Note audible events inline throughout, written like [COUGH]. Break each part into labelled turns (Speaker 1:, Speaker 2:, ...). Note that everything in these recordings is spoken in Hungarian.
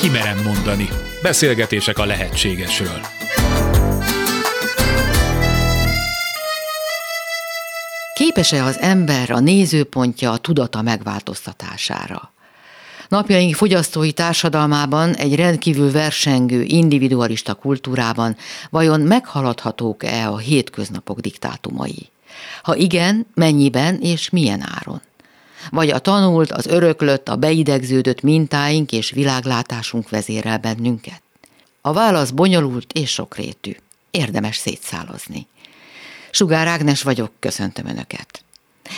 Speaker 1: Kimerem mondani. Beszélgetések a lehetségesről.
Speaker 2: Képes-e az ember a nézőpontja a tudata megváltoztatására? Napjaink fogyasztói társadalmában, egy rendkívül versengő, individualista kultúrában vajon meghaladhatók-e a hétköznapok diktátumai? Ha igen, mennyiben és milyen áron? Vagy a tanult, az öröklött, a beidegződött mintáink és világlátásunk vezérel bennünket? A válasz bonyolult és sokrétű. Érdemes szétszálozni. Sugár Ágnes vagyok, köszöntöm Önöket.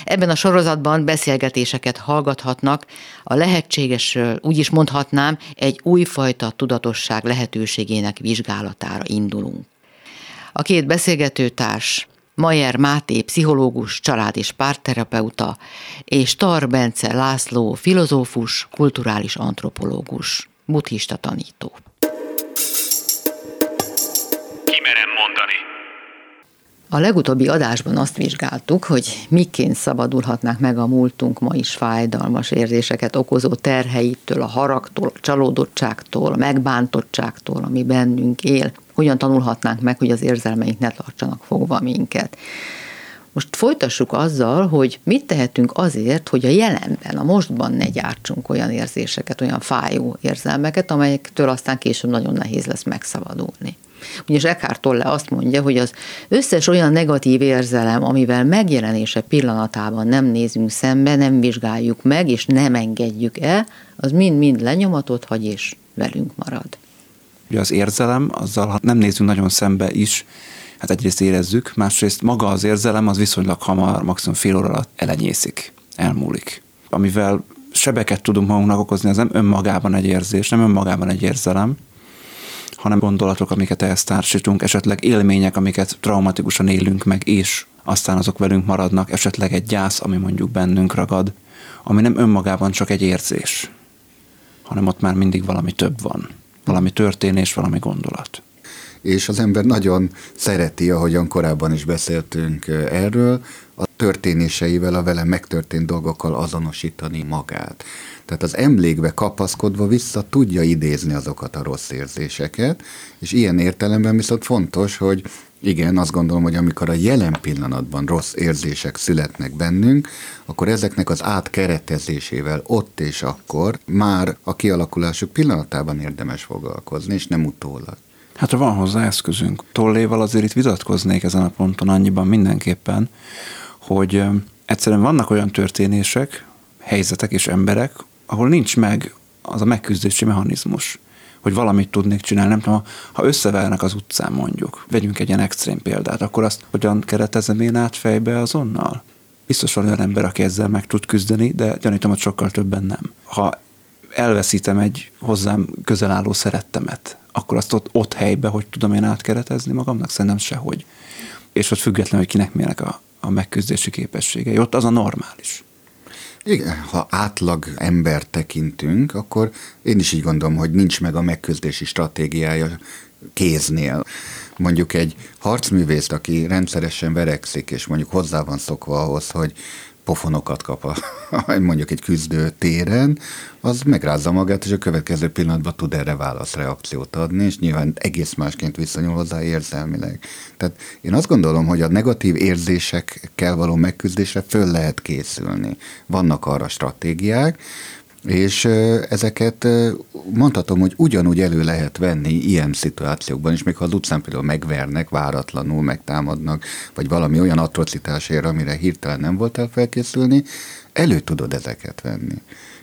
Speaker 2: Ebben a sorozatban beszélgetéseket hallgathatnak, a lehetségesről úgy is mondhatnám, egy újfajta tudatosság lehetőségének vizsgálatára indulunk. A két beszélgetőtárs Majer Máté, pszichológus, család- és párterapeuta, és Tar Bence László, filozófus, kulturális antropológus, buddhista tanító.
Speaker 1: Kimerem mondani.
Speaker 2: A legutóbbi adásban azt vizsgáltuk, hogy miként szabadulhatnák meg a múltunk ma is fájdalmas érzéseket okozó terheitől, a haragtól, a csalódottságtól, a megbántottságtól, ami bennünk él. Hogyan tanulhatnánk meg, hogy az érzelmeink ne tartsanak fogva minket. Most folytassuk azzal, hogy mit tehetünk azért, hogy a jelenben, a mostban ne gyártsunk olyan érzéseket, olyan fájó érzelmeket, amelyektől aztán később nagyon nehéz lesz megszabadulni. Ugyanis Eckhart Tolle azt mondja, hogy az összes olyan negatív érzelem, amivel megjelenése pillanatában nem nézünk szembe, nem vizsgáljuk meg, és nem engedjük el, az mind-mind lenyomatot hagy, és velünk marad.
Speaker 3: Ugye az érzelem, azzal ha nem nézünk nagyon szembe is, hát egyrészt érezzük, másrészt maga az érzelem az viszonylag hamar, maximum fél óra alatt elenyészik, elmúlik. Amivel sebeket tudunk magunknak okozni, az nem önmagában egy érzés, nem önmagában egy érzelem, hanem gondolatok, amiket ehhez társítunk, esetleg élmények, amiket traumatikusan élünk meg, és aztán azok velünk maradnak, esetleg egy gyász, ami mondjuk bennünk ragad, ami nem önmagában csak egy érzés, hanem ott már mindig valami több van. Valami történés, valami gondolat
Speaker 4: és az ember nagyon szereti, ahogyan korábban is beszéltünk erről, a történéseivel, a vele megtörtént dolgokkal azonosítani magát. Tehát az emlékbe kapaszkodva vissza tudja idézni azokat a rossz érzéseket, és ilyen értelemben viszont fontos, hogy igen, azt gondolom, hogy amikor a jelen pillanatban rossz érzések születnek bennünk, akkor ezeknek az átkeretezésével ott és akkor már a kialakulásuk pillanatában érdemes foglalkozni, és nem utólag.
Speaker 3: Hát van hozzá eszközünk. Tolléval azért itt vitatkoznék ezen a ponton annyiban mindenképpen, hogy egyszerűen vannak olyan történések, helyzetek és emberek, ahol nincs meg az a megküzdési mechanizmus, hogy valamit tudnék csinálni. Nem tudom, ha összevernek az utcán mondjuk, vegyünk egy ilyen extrém példát, akkor azt hogyan keretezem én át fejbe azonnal? Biztos van olyan ember, aki ezzel meg tud küzdeni, de gyanítom, hogy sokkal többen nem. Ha elveszítem egy hozzám közel álló szerettemet, akkor azt ott, ott helybe, hogy tudom én átkeretezni magamnak? Szerintem sehogy. És ott függetlenül, hogy kinek milyenek a, a megküzdési képességei. Ott az a normális.
Speaker 4: Igen, ha átlag ember tekintünk, akkor én is így gondolom, hogy nincs meg a megküzdési stratégiája kéznél. Mondjuk egy harcművészt, aki rendszeresen verekszik, és mondjuk hozzá van szokva ahhoz, hogy pofonokat kap a, [LAUGHS] mondjuk egy küzdő téren, az megrázza magát, és a következő pillanatban tud erre válaszreakciót adni, és nyilván egész másként viszonyul hozzá érzelmileg. Tehát én azt gondolom, hogy a negatív érzésekkel való megküzdésre föl lehet készülni. Vannak arra stratégiák, és ezeket mondhatom, hogy ugyanúgy elő lehet venni ilyen szituációkban is, még ha az utcán például megvernek, váratlanul megtámadnak, vagy valami olyan atrocitásért, amire hirtelen nem voltál felkészülni, elő tudod ezeket venni.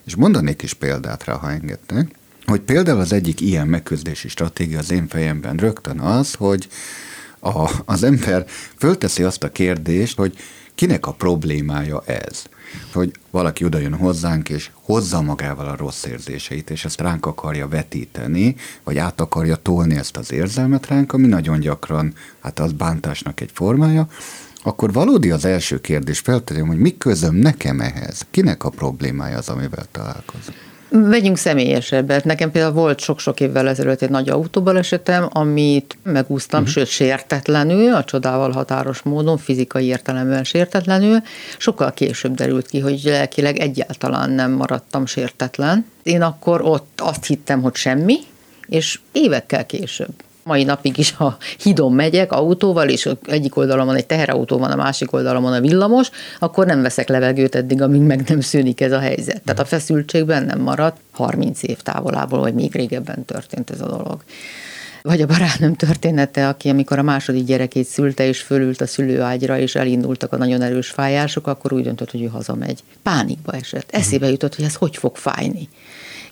Speaker 4: És mondanék is példát rá, ha engedtek, hogy például az egyik ilyen megküzdési stratégia az én fejemben rögtön az, hogy a, az ember fölteszi azt a kérdést, hogy kinek a problémája ez hogy valaki oda jön hozzánk, és hozza magával a rossz érzéseit, és ezt ránk akarja vetíteni, vagy át akarja tolni ezt az érzelmet ránk, ami nagyon gyakran, hát az bántásnak egy formája, akkor valódi az első kérdés feltegyem, hogy mi közöm nekem ehhez? Kinek a problémája az, amivel találkozom?
Speaker 2: Vegyünk személyesebbet. Nekem például volt sok-sok évvel ezelőtt egy nagy autóbalesetem, amit megúsztam, uh-huh. sőt sértetlenül, a csodával határos módon, fizikai értelemben sértetlenül. Sokkal később derült ki, hogy lelkileg egyáltalán nem maradtam sértetlen. Én akkor ott azt hittem, hogy semmi, és évekkel később mai napig is, ha hidon megyek autóval, és egyik oldalon egy teherautó, van a másik oldalon a villamos, akkor nem veszek levegőt eddig, amíg meg nem szűnik ez a helyzet. Tehát a feszültségben nem maradt 30 év távolából, vagy még régebben történt ez a dolog vagy a barátnőm története, aki amikor a második gyerekét szülte, és fölült a szülőágyra, és elindultak a nagyon erős fájások, akkor úgy döntött, hogy ő hazamegy. Pánikba esett. Eszébe jutott, hogy ez hogy fog fájni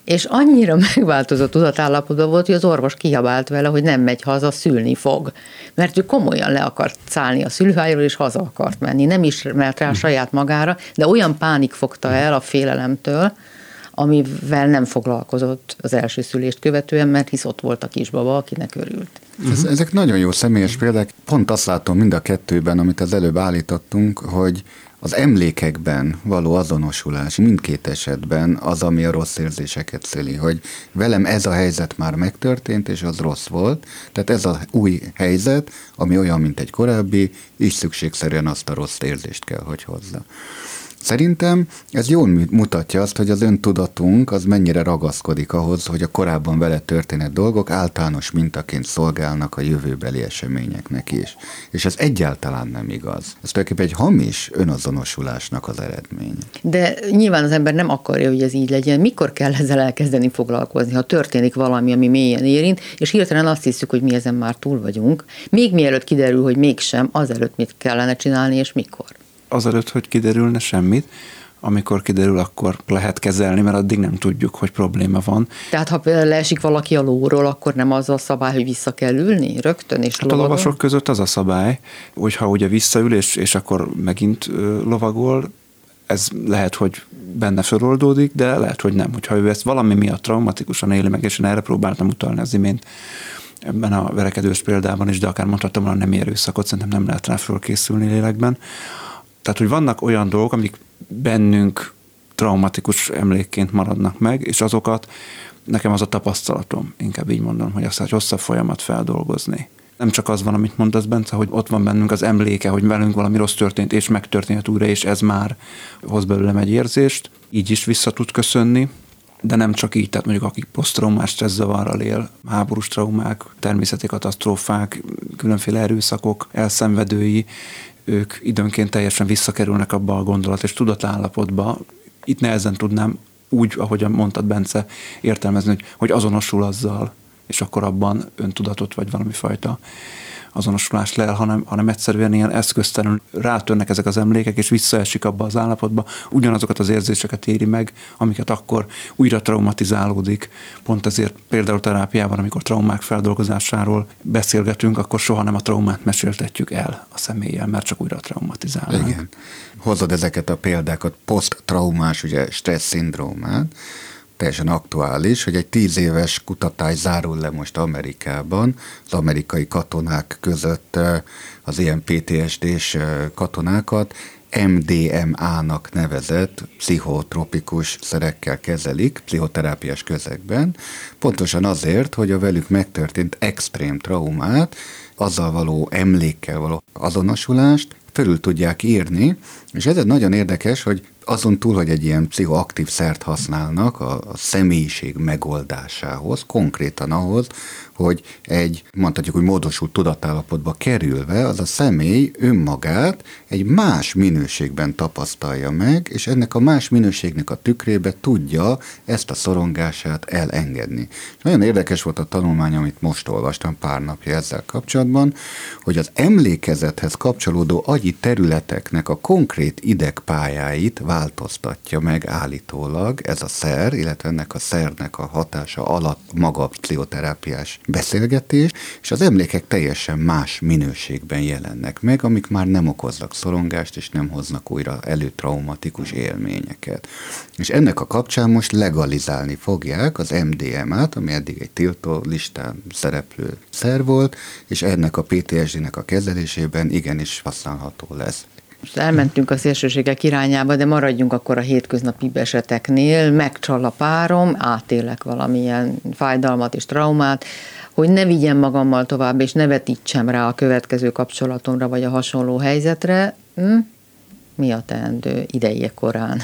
Speaker 2: és annyira [LAUGHS] megváltozott tudatállapotban volt, hogy az orvos kiabált vele, hogy nem megy haza, szülni fog. Mert ő komolyan le akart szállni a szülőhelyről, és haza akart menni. Nem ismert rá saját magára, de olyan pánik fogta el a félelemtől, amivel nem foglalkozott az első szülést követően, mert hisz ott volt a kisbaba, akinek örült.
Speaker 4: Ez, ezek nagyon jó személyes példák. Pont azt látom mind a kettőben, amit az előbb állítottunk, hogy az emlékekben való azonosulás mindkét esetben az, ami a rossz érzéseket szüli, hogy velem ez a helyzet már megtörtént, és az rossz volt, tehát ez az új helyzet, ami olyan, mint egy korábbi, is szükségszerűen azt a rossz érzést kell, hogy hozza. Szerintem ez jól mutatja azt, hogy az öntudatunk az mennyire ragaszkodik ahhoz, hogy a korábban vele történett dolgok általános mintaként szolgálnak a jövőbeli eseményeknek is. És ez egyáltalán nem igaz. Ez tulajdonképpen egy hamis önazonosulásnak az eredmény.
Speaker 2: De nyilván az ember nem akarja, hogy ez így legyen. Mikor kell ezzel elkezdeni foglalkozni, ha történik valami, ami mélyen érint, és hirtelen azt hiszük, hogy mi ezen már túl vagyunk. Még mielőtt kiderül, hogy mégsem, azelőtt mit kellene csinálni, és mikor
Speaker 3: azelőtt, hogy kiderülne semmit, amikor kiderül, akkor lehet kezelni, mert addig nem tudjuk, hogy probléma van.
Speaker 2: Tehát ha leesik valaki a lóról, akkor nem az a szabály, hogy vissza kell ülni rögtön és
Speaker 3: hát a lovasok között az a szabály, hogy ha ugye visszaül, és, és akkor megint lovagol, ez lehet, hogy benne föloldódik, de lehet, hogy nem. Hogyha ő ezt valami miatt traumatikusan éli meg, és én erre próbáltam utalni az imént, ebben a verekedős példában is, de akár mondhatom volna nem erőszakot, szerintem nem lehet rá fölkészülni lélekben, tehát, hogy vannak olyan dolgok, amik bennünk traumatikus emlékként maradnak meg, és azokat nekem az a tapasztalatom, inkább így mondom, hogy azt egy hosszabb folyamat feldolgozni. Nem csak az van, amit mondasz, Bence, hogy ott van bennünk az emléke, hogy velünk valami rossz történt, és megtörténhet újra, és ez már hoz belőlem egy érzést, így is vissza tud köszönni, de nem csak így, tehát mondjuk akik posztraumás stresszavarral él, háborús traumák, természeti katasztrófák, különféle erőszakok elszenvedői, ők időnként teljesen visszakerülnek abba a gondolat és tudatállapotba. Itt nehezen tudnám úgy, ahogy mondtad Bence, értelmezni, hogy, hogy azonosul azzal, és akkor abban öntudatot vagy valami fajta azonosulás lel, hanem, hanem egyszerűen ilyen eszköztelenül rátörnek ezek az emlékek, és visszaesik abba az állapotba, ugyanazokat az érzéseket éri meg, amiket akkor újra traumatizálódik. Pont ezért például terápiában, amikor traumák feldolgozásáról beszélgetünk, akkor soha nem a traumát meséltetjük el a személlyel, mert csak újra traumatizálnak.
Speaker 4: Igen. Hozod ezeket a példákat, poszttraumás, ugye stressz szindrómát, teljesen aktuális, hogy egy tíz éves kutatás zárul le most Amerikában, az amerikai katonák között az ilyen PTSD-s katonákat MDMA-nak nevezett pszichotropikus szerekkel kezelik, pszichoterápiás közegben, pontosan azért, hogy a velük megtörtént extrém traumát, azzal való emlékkel való azonosulást fölül tudják írni, és ez nagyon érdekes, hogy azon túl, hogy egy ilyen pszichoaktív szert használnak a, a személyiség megoldásához, konkrétan ahhoz, hogy egy, mondhatjuk, hogy módosult tudatállapotba kerülve az a személy önmagát egy más minőségben tapasztalja meg, és ennek a más minőségnek a tükrébe tudja ezt a szorongását elengedni. És nagyon érdekes volt a tanulmány, amit most olvastam pár napja ezzel kapcsolatban, hogy az emlékezethez kapcsolódó agyi területeknek a konkrét idegpályáit változtatja meg állítólag ez a szer, illetve ennek a szernek a hatása alatt maga a pszichoterápiás beszélgetés, és az emlékek teljesen más minőségben jelennek meg, amik már nem okoznak szorongást, és nem hoznak újra előtraumatikus élményeket. És ennek a kapcsán most legalizálni fogják az MDMA-t, ami eddig egy tiltó listán szereplő szer volt, és ennek a PTSD-nek a kezelésében igenis használható lesz.
Speaker 2: Elmentünk a szélsőségek irányába, de maradjunk akkor a hétköznapi eseteknél. Megcsal a párom, átélek valamilyen fájdalmat és traumát, hogy ne vigyem magammal tovább, és ne vetítsem rá a következő kapcsolatomra, vagy a hasonló helyzetre. Hm? Mi a teendő ideje korán?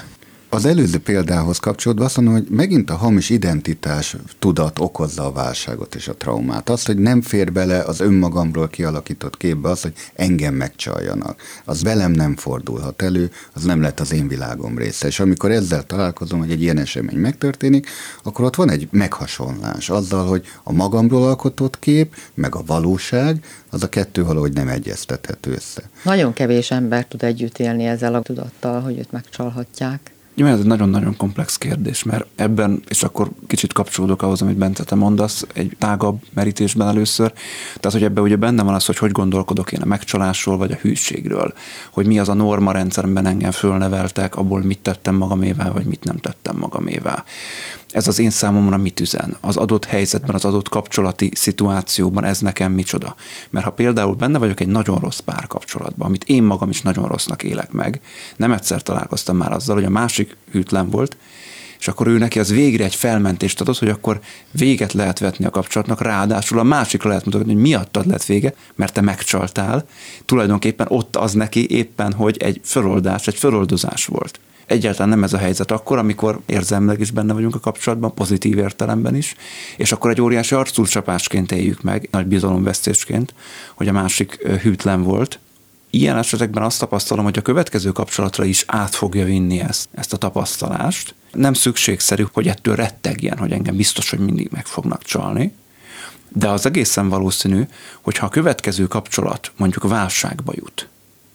Speaker 4: Az előző példához kapcsolódva azt mondom, hogy megint a hamis identitás tudat okozza a válságot és a traumát. Azt, hogy nem fér bele az önmagamról kialakított képbe az, hogy engem megcsaljanak. Az velem nem fordulhat elő, az nem lett az én világom része. És amikor ezzel találkozom, hogy egy ilyen esemény megtörténik, akkor ott van egy meghasonlás azzal, hogy a magamról alkotott kép, meg a valóság, az a kettő valahogy nem egyeztethető össze.
Speaker 2: Nagyon kevés ember tud együtt élni ezzel a tudattal, hogy őt megcsalhatják.
Speaker 3: Nyilván ez egy nagyon-nagyon komplex kérdés, mert ebben, és akkor kicsit kapcsolódok ahhoz, amit Bence te mondasz, egy tágabb merítésben először. Tehát, hogy ebben ugye benne van az, hogy hogy gondolkodok én a megcsalásról, vagy a hűségről, hogy mi az a norma rendszerben engem fölneveltek, abból mit tettem magamével, vagy mit nem tettem magamével ez az én számomra mit üzen? Az adott helyzetben, az adott kapcsolati szituációban ez nekem micsoda? Mert ha például benne vagyok egy nagyon rossz párkapcsolatban, amit én magam is nagyon rossznak élek meg, nem egyszer találkoztam már azzal, hogy a másik hűtlen volt, és akkor ő neki az végre egy felmentést adott, hogy akkor véget lehet vetni a kapcsolatnak, ráadásul a másikra lehet mutatni, hogy miattad lett vége, mert te megcsaltál. Tulajdonképpen ott az neki éppen, hogy egy föloldás, egy föloldozás volt. Egyáltalán nem ez a helyzet akkor, amikor érzelmileg is benne vagyunk a kapcsolatban, pozitív értelemben is, és akkor egy óriási arculcsapásként éljük meg, nagy bizalomvesztésként, hogy a másik hűtlen volt, ilyen esetekben azt tapasztalom, hogy a következő kapcsolatra is át fogja vinni ezt, ezt a tapasztalást. Nem szükségszerű, hogy ettől rettegjen, hogy engem biztos, hogy mindig meg fognak csalni, de az egészen valószínű, hogy ha a következő kapcsolat mondjuk válságba jut,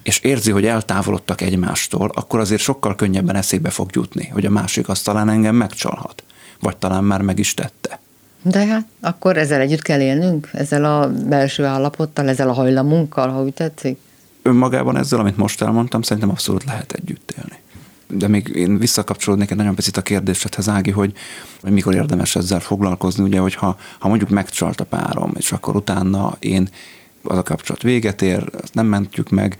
Speaker 3: és érzi, hogy eltávolodtak egymástól, akkor azért sokkal könnyebben eszébe fog jutni, hogy a másik azt talán engem megcsalhat, vagy talán már meg is tette.
Speaker 2: De hát akkor ezzel együtt kell élnünk, ezzel a belső állapottal, ezzel a hajlamunkkal, ha úgy tetszik?
Speaker 3: Önmagában ezzel, amit most elmondtam, szerintem abszolút lehet együtt élni. De még én visszakapcsolódnék egy nagyon picit a kérdésedhez, Ági, hogy, hogy mikor érdemes ezzel foglalkozni, ugye, hogy ha, ha mondjuk megcsalt a párom, és akkor utána én az a kapcsolat véget ér, azt nem mentjük meg,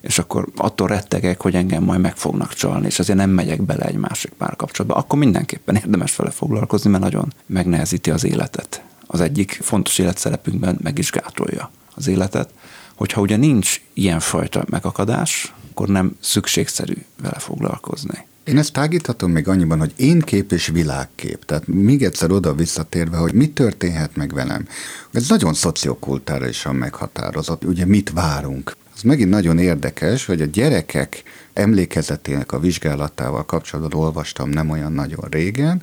Speaker 3: és akkor attól rettegek, hogy engem majd meg fognak csalni, és azért nem megyek bele egy másik párkapcsolatba, akkor mindenképpen érdemes vele foglalkozni, mert nagyon megnehezíti az életet. Az egyik fontos életszerepünkben meg is gátolja az életet, hogyha ugye nincs ilyenfajta megakadás, akkor nem szükségszerű vele foglalkozni.
Speaker 4: Én ezt tágíthatom még annyiban, hogy én kép és világkép. Tehát még egyszer oda visszatérve, hogy mi történhet meg velem. Ez nagyon szociokultárisan meghatározott. Ugye mit várunk? Az megint nagyon érdekes, hogy a gyerekek emlékezetének a vizsgálatával kapcsolatban olvastam nem olyan nagyon régen,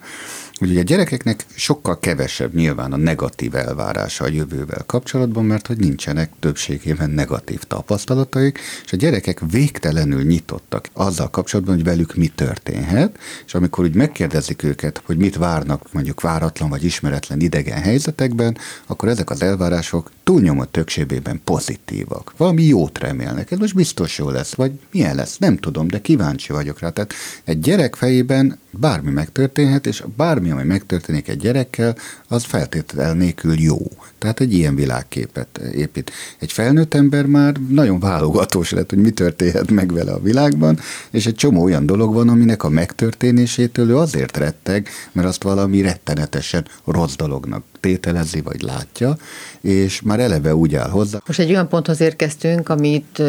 Speaker 4: hogy ugye a gyerekeknek sokkal kevesebb nyilván a negatív elvárása a jövővel kapcsolatban, mert hogy nincsenek többségében negatív tapasztalataik, és a gyerekek végtelenül nyitottak azzal kapcsolatban, hogy velük mi történhet, és amikor úgy megkérdezik őket, hogy mit várnak mondjuk váratlan vagy ismeretlen idegen helyzetekben, akkor ezek az elvárások túlnyomó többségében pozitívak. Valami jót remélnek, ez most biztos jó lesz, vagy milyen lesz, nem tudom, de kíváncsi vagyok rá. Tehát egy gyerek fejében bármi megtörténhet, és bármi, ami megtörténik egy gyerekkel, az feltétel nélkül jó. Tehát egy ilyen világképet épít. Egy felnőtt ember már nagyon válogatós lett, hogy mi történhet meg vele a világban, és egy csomó olyan dolog van, aminek a megtörténésétől ő azért retteg, mert azt valami rettenetesen rossz dolognak tételezi, vagy látja, és már eleve úgy áll hozzá.
Speaker 2: Most egy olyan ponthoz érkeztünk, amit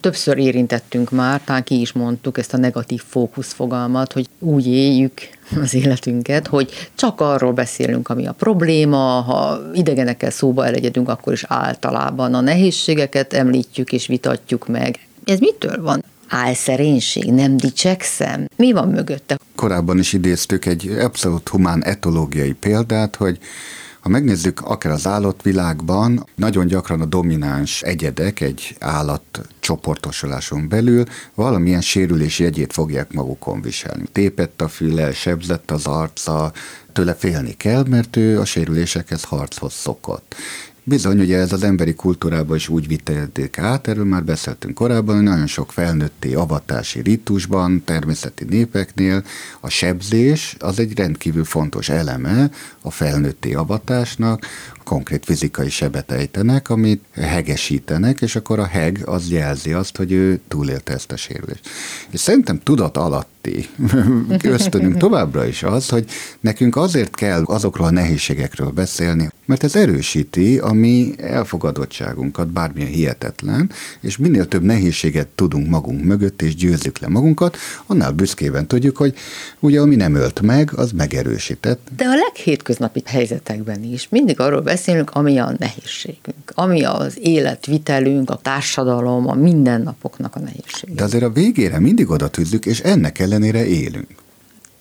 Speaker 2: többször érintettünk már, talán ki is mondtuk ezt a negatív fókusz fogalmat, hogy úgy éljük az életünket, hogy csak arról beszélünk, ami a probléma, ha idegenekkel szóba elegyedünk, akkor is általában a nehézségeket említjük és vitatjuk meg. Ez mitől van? álszerénység, nem dicsekszem? Mi van mögötte?
Speaker 4: Korábban is idéztük egy abszolút humán etológiai példát, hogy ha megnézzük akár az állatvilágban, nagyon gyakran a domináns egyedek egy állat csoportosuláson belül valamilyen sérülés jegyét fogják magukon viselni. Tépett a füle, sebzett az arca, tőle félni kell, mert ő a sérülésekhez harchoz szokott Bizony, ugye ez az emberi kultúrában is úgy vitték át, erről már beszéltünk korábban, hogy nagyon sok felnőtti avatási ritusban, természeti népeknél a sebzés az egy rendkívül fontos eleme a felnőtti avatásnak, konkrét fizikai sebet ejtenek, amit hegesítenek, és akkor a heg az jelzi azt, hogy ő túlélte ezt a sérülést. És szerintem tudat alatti [LAUGHS] ösztönünk továbbra is az, hogy nekünk azért kell azokról a nehézségekről beszélni, mert ez erősíti a mi elfogadottságunkat, bármilyen hihetetlen, és minél több nehézséget tudunk magunk mögött, és győzzük le magunkat, annál büszkében tudjuk, hogy ugye ami nem ölt meg, az megerősített.
Speaker 2: De a leghétköznapi helyzetekben is mindig arról beszélünk, ami a nehézségünk, ami az életvitelünk, a társadalom, a mindennapoknak a nehézsége.
Speaker 4: De azért a végére mindig oda tűzzük, és ennek ellenére élünk.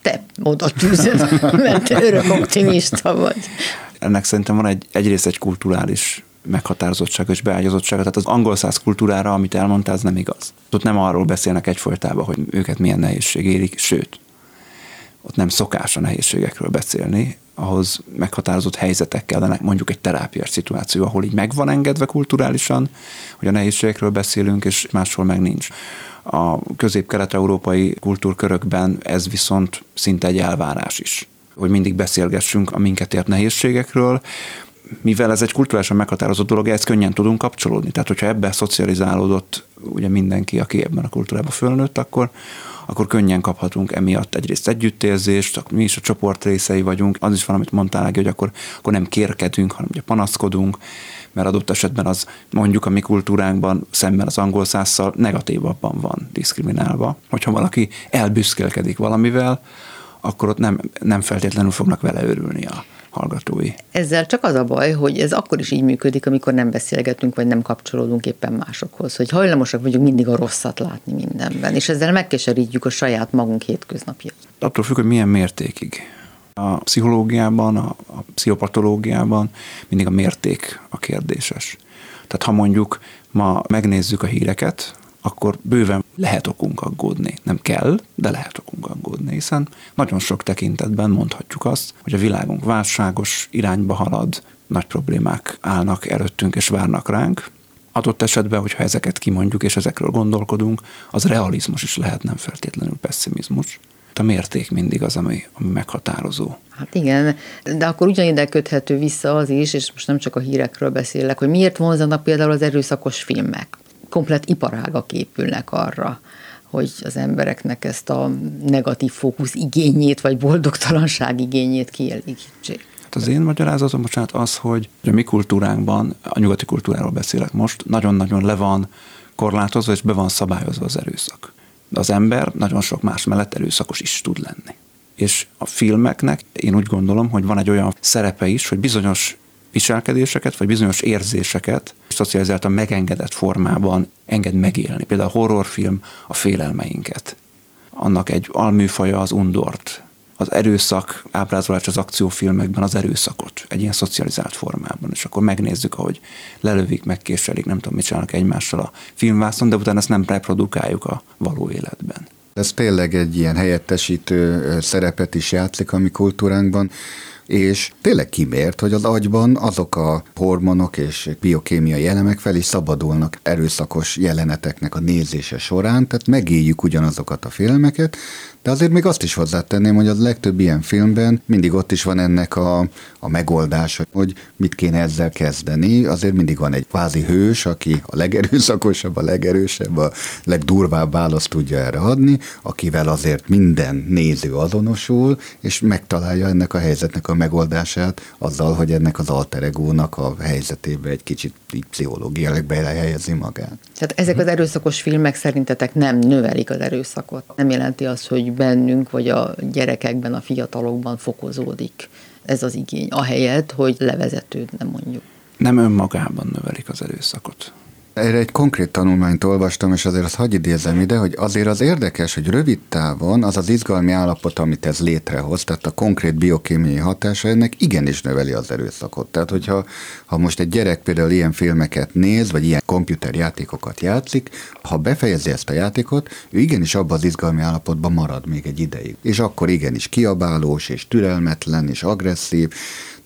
Speaker 2: Te oda tűzöd, [LAUGHS] mert örök optimista vagy
Speaker 3: ennek szerintem van egy, egyrészt egy kulturális meghatározottság és beágyazottsága. Tehát az angol száz kultúrára, amit elmondtál, ez nem igaz. Ott nem arról beszélnek egyfolytában, hogy őket milyen nehézség érik, sőt, ott nem szokás a nehézségekről beszélni, ahhoz meghatározott helyzetek kellene, mondjuk egy terápiás szituáció, ahol így meg van engedve kulturálisan, hogy a nehézségekről beszélünk, és máshol meg nincs. A közép-kelet-európai kultúrkörökben ez viszont szinte egy elvárás is hogy mindig beszélgessünk a minket ért nehézségekről, mivel ez egy kulturálisan meghatározott dolog, ezt könnyen tudunk kapcsolódni. Tehát, hogyha ebbe szocializálódott ugye mindenki, aki ebben a kultúrában fölnőtt, akkor, akkor könnyen kaphatunk emiatt egyrészt együttérzést, mi is a csoport részei vagyunk, az is van, amit mondtál, hogy akkor, akkor nem kérkedünk, hanem ugye panaszkodunk, mert adott esetben az mondjuk a mi kultúránkban szemben az angol százzal negatívabban van diszkriminálva. Hogyha valaki elbüszkélkedik valamivel, akkor ott nem, nem feltétlenül fognak vele örülni a hallgatói.
Speaker 2: Ezzel csak az a baj, hogy ez akkor is így működik, amikor nem beszélgetünk, vagy nem kapcsolódunk éppen másokhoz, hogy hajlamosak vagyunk mindig a rosszat látni mindenben, és ezzel megkeserítjük a saját magunk hétköznapjait.
Speaker 3: Attól függ, hogy milyen mértékig. A pszichológiában, a, a pszichopatológiában mindig a mérték a kérdéses. Tehát ha mondjuk ma megnézzük a híreket, akkor bőven lehet okunk aggódni. Nem kell, de lehet okunk aggódni, hiszen nagyon sok tekintetben mondhatjuk azt, hogy a világunk válságos irányba halad, nagy problémák állnak előttünk és várnak ránk. Adott esetben, hogyha ezeket kimondjuk és ezekről gondolkodunk, az realizmus is lehet, nem feltétlenül pessimizmus a mérték mindig az, ami, ami meghatározó.
Speaker 2: Hát igen, de akkor ugyanide köthető vissza az is, és most nem csak a hírekről beszélek, hogy miért vonzanak például az erőszakos filmek komplet iparágak épülnek arra, hogy az embereknek ezt a negatív fókusz igényét, vagy boldogtalanság igényét kielégítsék.
Speaker 3: Hát az én magyarázatom, bocsánat, az, hogy a mi kultúránkban, a nyugati kultúráról beszélek most, nagyon-nagyon le van korlátozva, és be van szabályozva az erőszak. De az ember nagyon sok más mellett erőszakos is tud lenni. És a filmeknek én úgy gondolom, hogy van egy olyan szerepe is, hogy bizonyos viselkedéseket, vagy bizonyos érzéseket szocializáltan megengedett formában enged megélni. Például a horrorfilm a félelmeinket. Annak egy alműfaja az undort. Az erőszak ábrázolás az akciófilmekben az erőszakot, egy ilyen szocializált formában. És akkor megnézzük, ahogy lelövik, megkéselik, nem tudom, mit csinálnak egymással a filmvászon, de utána ezt nem reprodukáljuk a való életben.
Speaker 4: Ez tényleg egy ilyen helyettesítő szerepet is játszik a mi kultúránkban és tényleg kimért, hogy az agyban azok a hormonok és biokémiai elemek fel is szabadulnak erőszakos jeleneteknek a nézése során, tehát megéljük ugyanazokat a filmeket, de azért még azt is hozzátenném, hogy az legtöbb ilyen filmben mindig ott is van ennek a, a megoldás, hogy mit kéne ezzel kezdeni. Azért mindig van egy kvázi hős, aki a legerőszakosabb, a legerősebb, a legdurvább választ tudja erre adni, akivel azért minden néző azonosul, és megtalálja ennek a helyzetnek a megoldását azzal, hogy ennek az alter egónak a helyzetébe egy kicsit így pszichológiailag belehelyezi magát.
Speaker 2: Tehát ezek az erőszakos filmek szerintetek nem növelik az erőszakot? Nem jelenti azt, hogy bennünk, vagy a gyerekekben, a fiatalokban fokozódik ez az igény, ahelyett, hogy levezetődne mondjuk.
Speaker 3: Nem önmagában növelik az erőszakot.
Speaker 4: Erre egy konkrét tanulmányt olvastam, és azért azt hagyj idézem ide, hogy azért az érdekes, hogy rövid távon az az izgalmi állapot, amit ez létrehoz, tehát a konkrét biokémiai hatása ennek igenis növeli az erőszakot. Tehát, hogyha ha most egy gyerek például ilyen filmeket néz, vagy ilyen komputerjátékokat játszik, ha befejezi ezt a játékot, ő igenis abban az izgalmi állapotban marad még egy ideig. És akkor igenis kiabálós, és türelmetlen, és agresszív,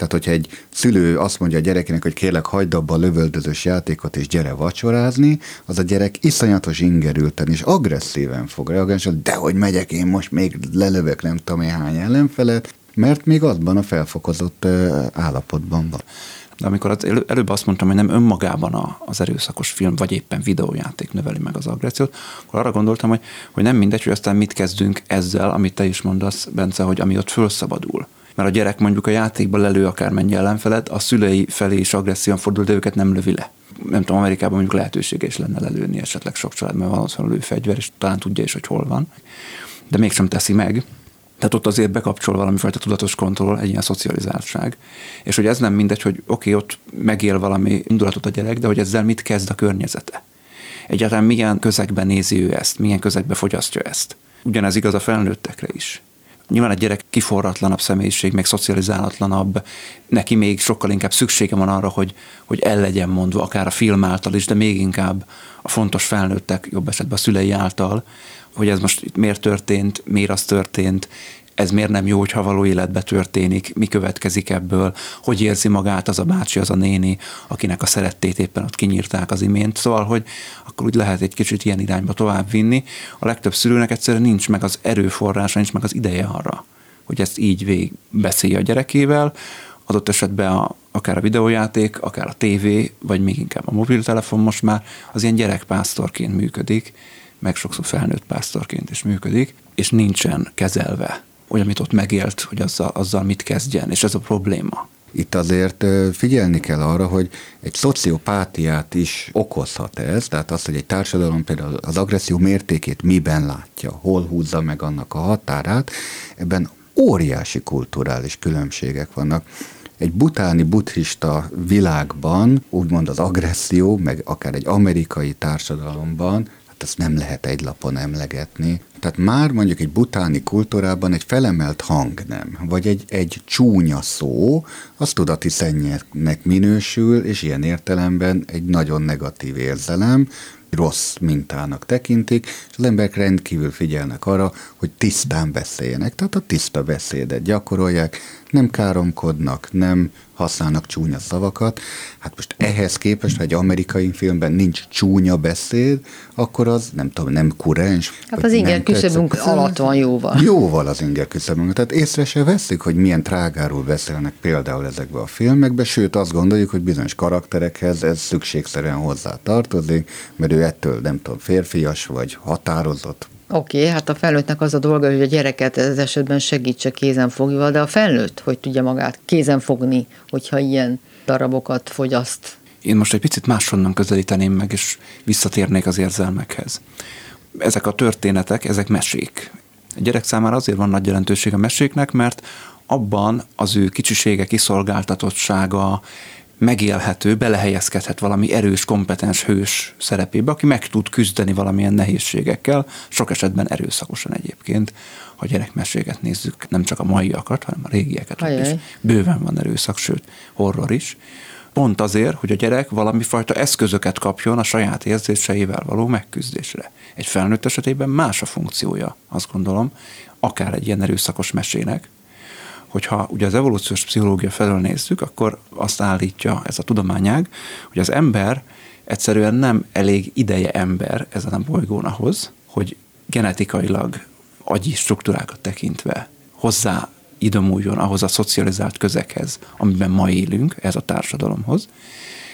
Speaker 4: Tehát, hogyha egy szülő azt mondja a gyerekének, hogy kérlek, hagyd abba a lövöldözős játékot, és gyere vacsorázni, az a gyerek iszonyatos ingerülten és agresszíven fog reagálni, hogy dehogy megyek én most még lelövök nem tudom én hány ellenfelet, mert még abban a felfokozott állapotban van.
Speaker 3: De amikor az elő, előbb azt mondtam, hogy nem önmagában a, az erőszakos film, vagy éppen videójáték növeli meg az agressziót, akkor arra gondoltam, hogy, hogy nem mindegy, hogy aztán mit kezdünk ezzel, amit te is mondasz, Bence, hogy ami ott fölszabadul. Mert a gyerek mondjuk a játékban lelő akármennyi ellenfelet, a szülei felé is agresszióan fordul, de őket nem lövi le. Nem tudom, Amerikában mondjuk lehetősége is lenne lelőni esetleg sok családban van ott fegyver, és talán tudja is, hogy hol van. De mégsem teszi meg, tehát ott azért bekapcsol valami fajta tudatos kontroll, egy ilyen szocializáltság. És hogy ez nem mindegy, hogy oké, okay, ott megél valami indulatot a gyerek, de hogy ezzel mit kezd a környezete. Egyáltalán milyen közegben nézi ő ezt, milyen közegben fogyasztja ezt. Ugyanez igaz a felnőttekre is. Nyilván egy gyerek kiforratlanabb személyiség, meg szocializálatlanabb, neki még sokkal inkább szüksége van arra, hogy, hogy el legyen mondva, akár a film által is, de még inkább a fontos felnőttek, jobb esetben a szülei által, hogy ez most itt miért történt, miért az történt, ez miért nem jó, hogyha való életbe történik, mi következik ebből, hogy érzi magát az a bácsi, az a néni, akinek a szerettét éppen ott kinyírták az imént. Szóval, hogy akkor úgy lehet egy kicsit ilyen irányba tovább vinni. A legtöbb szülőnek egyszerűen nincs meg az erőforrása, nincs meg az ideje arra, hogy ezt így végig beszélje a gyerekével, adott esetben a, akár a videójáték, akár a tévé, vagy még inkább a mobiltelefon most már az ilyen gyerekpásztorként működik, meg sokszor felnőtt pásztorként is működik, és nincsen kezelve, hogy amit ott megélt, hogy azzal, azzal mit kezdjen, és ez a probléma.
Speaker 4: Itt azért figyelni kell arra, hogy egy szociopátiát is okozhat ez, tehát az, hogy egy társadalom például az agresszió mértékét miben látja, hol húzza meg annak a határát, ebben óriási kulturális különbségek vannak. Egy butáni buddhista világban, úgymond az agresszió, meg akár egy amerikai társadalomban hát ezt nem lehet egy lapon emlegetni. Tehát már mondjuk egy butáni kultúrában egy felemelt hang nem, vagy egy, egy csúnya szó, az tudati szennyeknek minősül, és ilyen értelemben egy nagyon negatív érzelem, rossz mintának tekintik, és az emberek rendkívül figyelnek arra, hogy tisztán beszéljenek, tehát a tiszta beszédet gyakorolják, nem káromkodnak, nem használnak csúnya szavakat. Hát most ehhez képest, ha egy amerikai filmben nincs csúnya beszéd, akkor az nem tudom, nem kurens.
Speaker 2: Hát az inger küszöbünk alatt van jóval.
Speaker 4: Jóval az inger küszöbünk. Tehát észre se veszik, hogy milyen trágáról beszélnek például ezekbe a filmekbe, sőt azt gondoljuk, hogy bizonyos karakterekhez ez szükségszerűen hozzá tartozik, mert ő ettől nem tudom, férfias vagy határozott,
Speaker 2: Oké, okay, hát a felnőttnek az a dolga, hogy a gyereket ez esetben segítse kézenfogva, de a felnőtt hogy tudja magát kézen fogni, hogyha ilyen darabokat fogyaszt?
Speaker 3: Én most egy picit máshonnan közelíteném meg, és visszatérnék az érzelmekhez. Ezek a történetek, ezek mesék. A gyerek számára azért van nagy jelentőség a meséknek, mert abban az ő kicsisége, kiszolgáltatottsága, megélhető, belehelyezkedhet valami erős, kompetens hős szerepébe, aki meg tud küzdeni valamilyen nehézségekkel, sok esetben erőszakosan egyébként. Ha gyerekmeséget nézzük, nem csak a maiakat, hanem a régieket, is bőven van erőszak, sőt, horror is. Pont azért, hogy a gyerek valami fajta eszközöket kapjon a saját érzéseivel való megküzdésre. Egy felnőtt esetében más a funkciója, azt gondolom, akár egy ilyen erőszakos mesének, hogyha ugye az evolúciós pszichológia felől nézzük, akkor azt állítja ez a tudományág, hogy az ember egyszerűen nem elég ideje ember ezen a bolygón ahhoz, hogy genetikailag agyi struktúrákat tekintve hozzá idomuljon ahhoz a szocializált közeghez, amiben ma élünk, ez a társadalomhoz.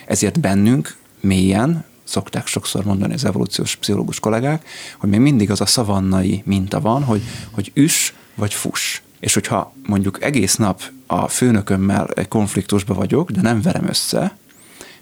Speaker 3: Ezért bennünk mélyen, szokták sokszor mondani az evolúciós pszichológus kollégák, hogy még mindig az a szavannai minta van, hogy, hogy üs vagy fuss. És hogyha mondjuk egész nap a főnökömmel konfliktusba vagyok, de nem verem össze,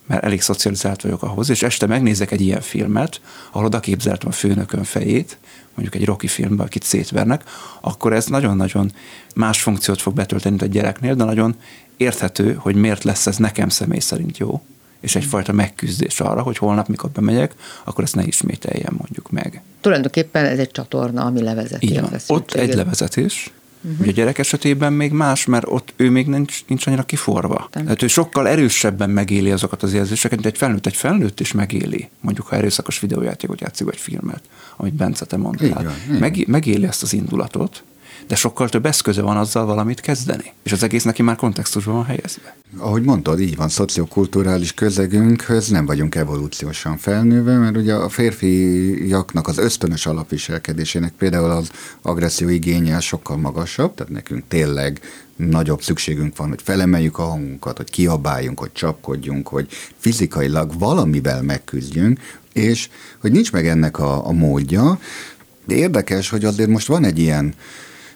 Speaker 3: mert elég szocializált vagyok ahhoz, és este megnézek egy ilyen filmet, ahol oda képzeltem a főnökön fejét, mondjuk egy Rocky filmben, akit szétvernek, akkor ez nagyon-nagyon más funkciót fog betölteni, mint a gyereknél, de nagyon érthető, hogy miért lesz ez nekem személy szerint jó, és egyfajta megküzdés arra, hogy holnap, mikor bemegyek, akkor ezt ne ismételjem mondjuk meg.
Speaker 2: Tulajdonképpen ez egy csatorna, ami levezeti
Speaker 3: Így van. a Ott egy levezetés, Uh-huh. Ugye a gyerek esetében még más, mert ott ő még nincs, nincs annyira kiforva. Tehát ő sokkal erősebben megéli azokat az érzéseket, mint egy felnőtt. Egy felnőtt is megéli, mondjuk ha erőszakos videójátékot játszik, vagy filmet, amit Bence te mondtál. Igen, igen. Meg, megéli ezt az indulatot, de sokkal több eszköze van azzal valamit kezdeni. És az egész neki már kontextusban van helyezve.
Speaker 4: Ahogy mondtad, így van, szociokulturális közegünkhöz nem vagyunk evolúciósan felnőve, mert ugye a férfiaknak az ösztönös alapviselkedésének például az agresszió igénye sokkal magasabb, tehát nekünk tényleg nagyobb szükségünk van, hogy felemeljük a hangunkat, hogy kiabáljunk, hogy csapkodjunk, hogy fizikailag valamivel megküzdjünk, és hogy nincs meg ennek a, a módja. De érdekes, hogy azért most van egy ilyen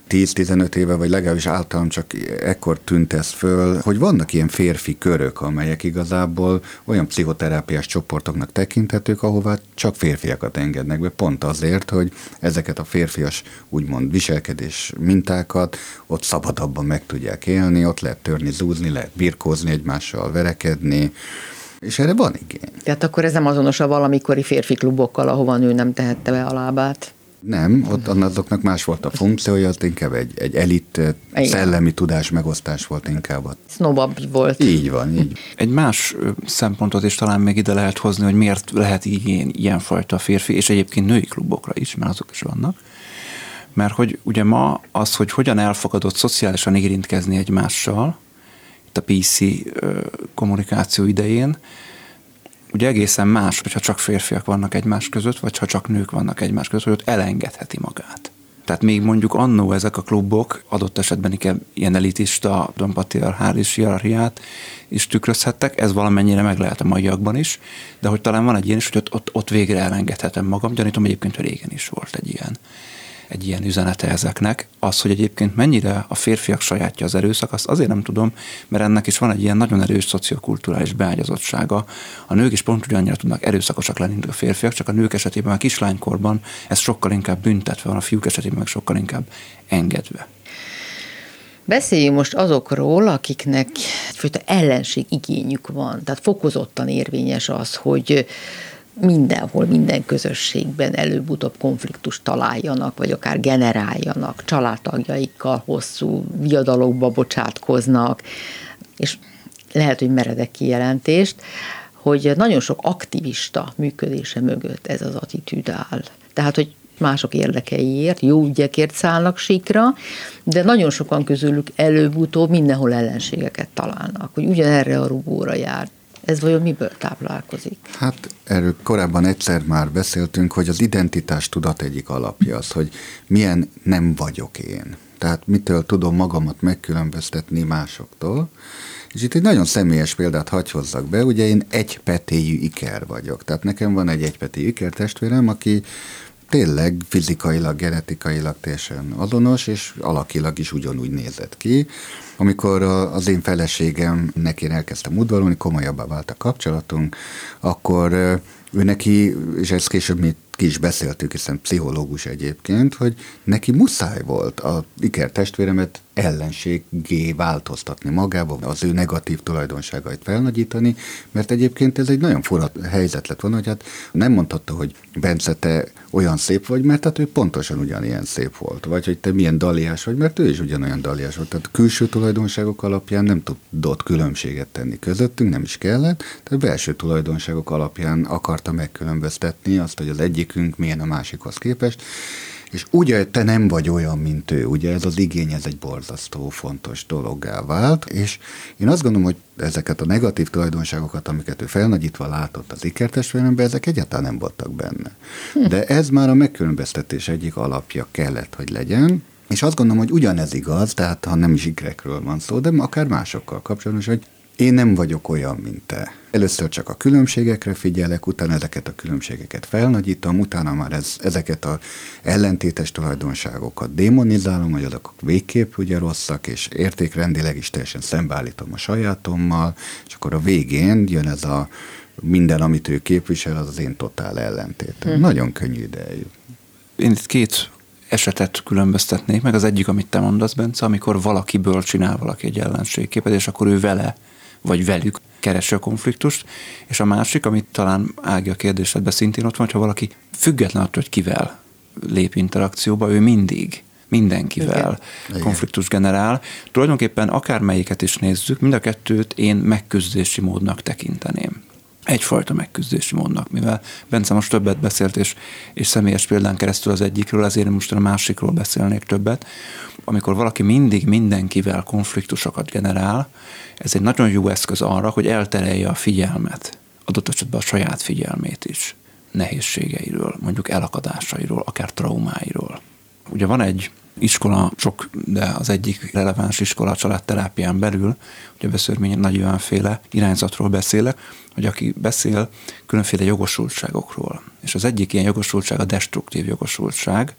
Speaker 4: 10-15 éve, vagy legalábbis általam csak ekkor tűnt ez föl, hogy vannak ilyen férfi körök, amelyek igazából olyan pszichoterápiás csoportoknak tekinthetők, ahová csak férfiakat engednek be, pont azért, hogy ezeket a férfias úgymond viselkedés mintákat ott szabadabban meg tudják élni, ott lehet törni, zúzni, lehet birkózni egymással, verekedni, és erre van igény.
Speaker 2: Tehát akkor ez nem azonos a valamikori férfi klubokkal, ahova nő nem tehette be a lábát?
Speaker 4: Nem, ott azoknak más volt a funkciója, az inkább egy, egy elit Igen. szellemi tudás megosztás volt inkább.
Speaker 2: Snobabb volt.
Speaker 4: Így van, így.
Speaker 3: Egy más szempontot is talán még ide lehet hozni, hogy miért lehet ilyen, ilyenfajta férfi, és egyébként női klubokra is, mert azok is vannak. Mert hogy ugye ma az, hogy hogyan elfogadott szociálisan érintkezni egymással, itt a PC kommunikáció idején, ugye egészen más, hogyha csak férfiak vannak egymás között, vagy ha csak nők vannak egymás között, hogy ott elengedheti magát. Tehát még mondjuk annó ezek a klubok adott esetben ilyen elitista, patriarchális hierarchiát is tükrözhettek, ez valamennyire meg lehet a maiakban is, de hogy talán van egy ilyen is, hogy ott, ott, ott végre elengedhetem magam, gyanítom egyébként, hogy régen is volt egy ilyen egy ilyen üzenete ezeknek. Az, hogy egyébként mennyire a férfiak sajátja az erőszak, azt azért nem tudom, mert ennek is van egy ilyen nagyon erős szociokulturális beágyazottsága. A nők is pont ugyannyira tudnak erőszakosak lenni, mint a férfiak, csak a nők esetében, a kislánykorban ez sokkal inkább büntetve van, a fiúk esetében meg sokkal inkább engedve.
Speaker 2: Beszéljünk most azokról, akiknek egyfajta ellenség igényük van. Tehát fokozottan érvényes az, hogy mindenhol, minden közösségben előbb-utóbb konfliktust találjanak, vagy akár generáljanak, családtagjaikkal hosszú viadalokba bocsátkoznak, és lehet, hogy meredek kijelentést, hogy nagyon sok aktivista működése mögött ez az attitűd áll. Tehát, hogy mások érdekeiért, jó ügyekért szállnak sikra, de nagyon sokan közülük előbb-utóbb mindenhol ellenségeket találnak, hogy ugyanerre a rugóra járt ez vajon miből táplálkozik?
Speaker 4: Hát erről korábban egyszer már beszéltünk, hogy az identitás tudat egyik alapja az, hogy milyen nem vagyok én. Tehát mitől tudom magamat megkülönböztetni másoktól. És itt egy nagyon személyes példát hagy hozzak be, ugye én egypetéjű iker vagyok. Tehát nekem van egy egypetéjű iker testvérem, aki tényleg fizikailag, genetikailag teljesen azonos, és alakilag is ugyanúgy nézett ki. Amikor az én feleségem neki elkezdtem udvarolni, komolyabbá vált a kapcsolatunk, akkor ő neki, és ezt később mi ki is beszéltük, hiszen pszichológus egyébként, hogy neki muszáj volt a iker testvéremet ellenségé változtatni magába, az ő negatív tulajdonságait felnagyítani, mert egyébként ez egy nagyon fura helyzet lett volna, hogy hát nem mondhatta, hogy Bence, te olyan szép vagy, mert hát ő pontosan ugyanilyen szép volt, vagy hogy te milyen daliás vagy, mert ő is ugyanolyan daliás volt. Tehát külső tulajdonságok alapján nem tudott különbséget tenni közöttünk, nem is kellett, tehát belső tulajdonságok alapján akarta megkülönböztetni azt, hogy az egyikünk milyen a másikhoz képest, és ugye te nem vagy olyan, mint ő, ugye ez az igény, ez egy borzasztó fontos dologgá vált, és én azt gondolom, hogy ezeket a negatív tulajdonságokat, amiket ő felnagyítva látott az ikertestvéremben, ezek egyáltalán nem voltak benne. De ez már a megkülönböztetés egyik alapja kellett, hogy legyen, és azt gondolom, hogy ugyanez igaz, tehát ha nem is ikrekről van szó, de akár másokkal kapcsolatban, hogy én nem vagyok olyan, mint te. Először csak a különbségekre figyelek, utána ezeket a különbségeket felnagyítom, utána már ez, ezeket a ellentétes tulajdonságokat démonizálom, hogy azok végképp ugye rosszak, és értékrendileg is teljesen szembeállítom a sajátommal, és akkor a végén jön ez a minden, amit ő képvisel, az az én totál ellentétem. Hmm. Nagyon könnyű idejű.
Speaker 3: Én itt két esetet különböztetnék meg. Az egyik, amit te mondasz, Bence, amikor valakiből csinál valaki egy ellenségképet, és akkor ő vele vagy velük keresse a konfliktust, és a másik, amit talán Ági a kérdésedben szintén ott van, hogyha valaki független attól, hogy kivel lép interakcióba, ő mindig mindenkivel Igen. konfliktus generál. Tulajdonképpen akármelyiket is nézzük, mind a kettőt én megküzdési módnak tekinteném. egyfajta megküzdési módnak, mivel Bence most többet beszélt, és, és személyes példán keresztül az egyikről, ezért én most a másikról beszélnék többet. Amikor valaki mindig mindenkivel konfliktusokat generál, ez egy nagyon jó eszköz arra, hogy elterelje a figyelmet, adott esetben a saját figyelmét is nehézségeiről, mondjuk elakadásairól, akár traumáiról. Ugye van egy iskola, sok, de az egyik releváns iskola a családterápián belül, ugye Beszörmény Nagy Ivánféle irányzatról beszélek, hogy aki beszél különféle jogosultságokról. És az egyik ilyen jogosultság a destruktív jogosultság,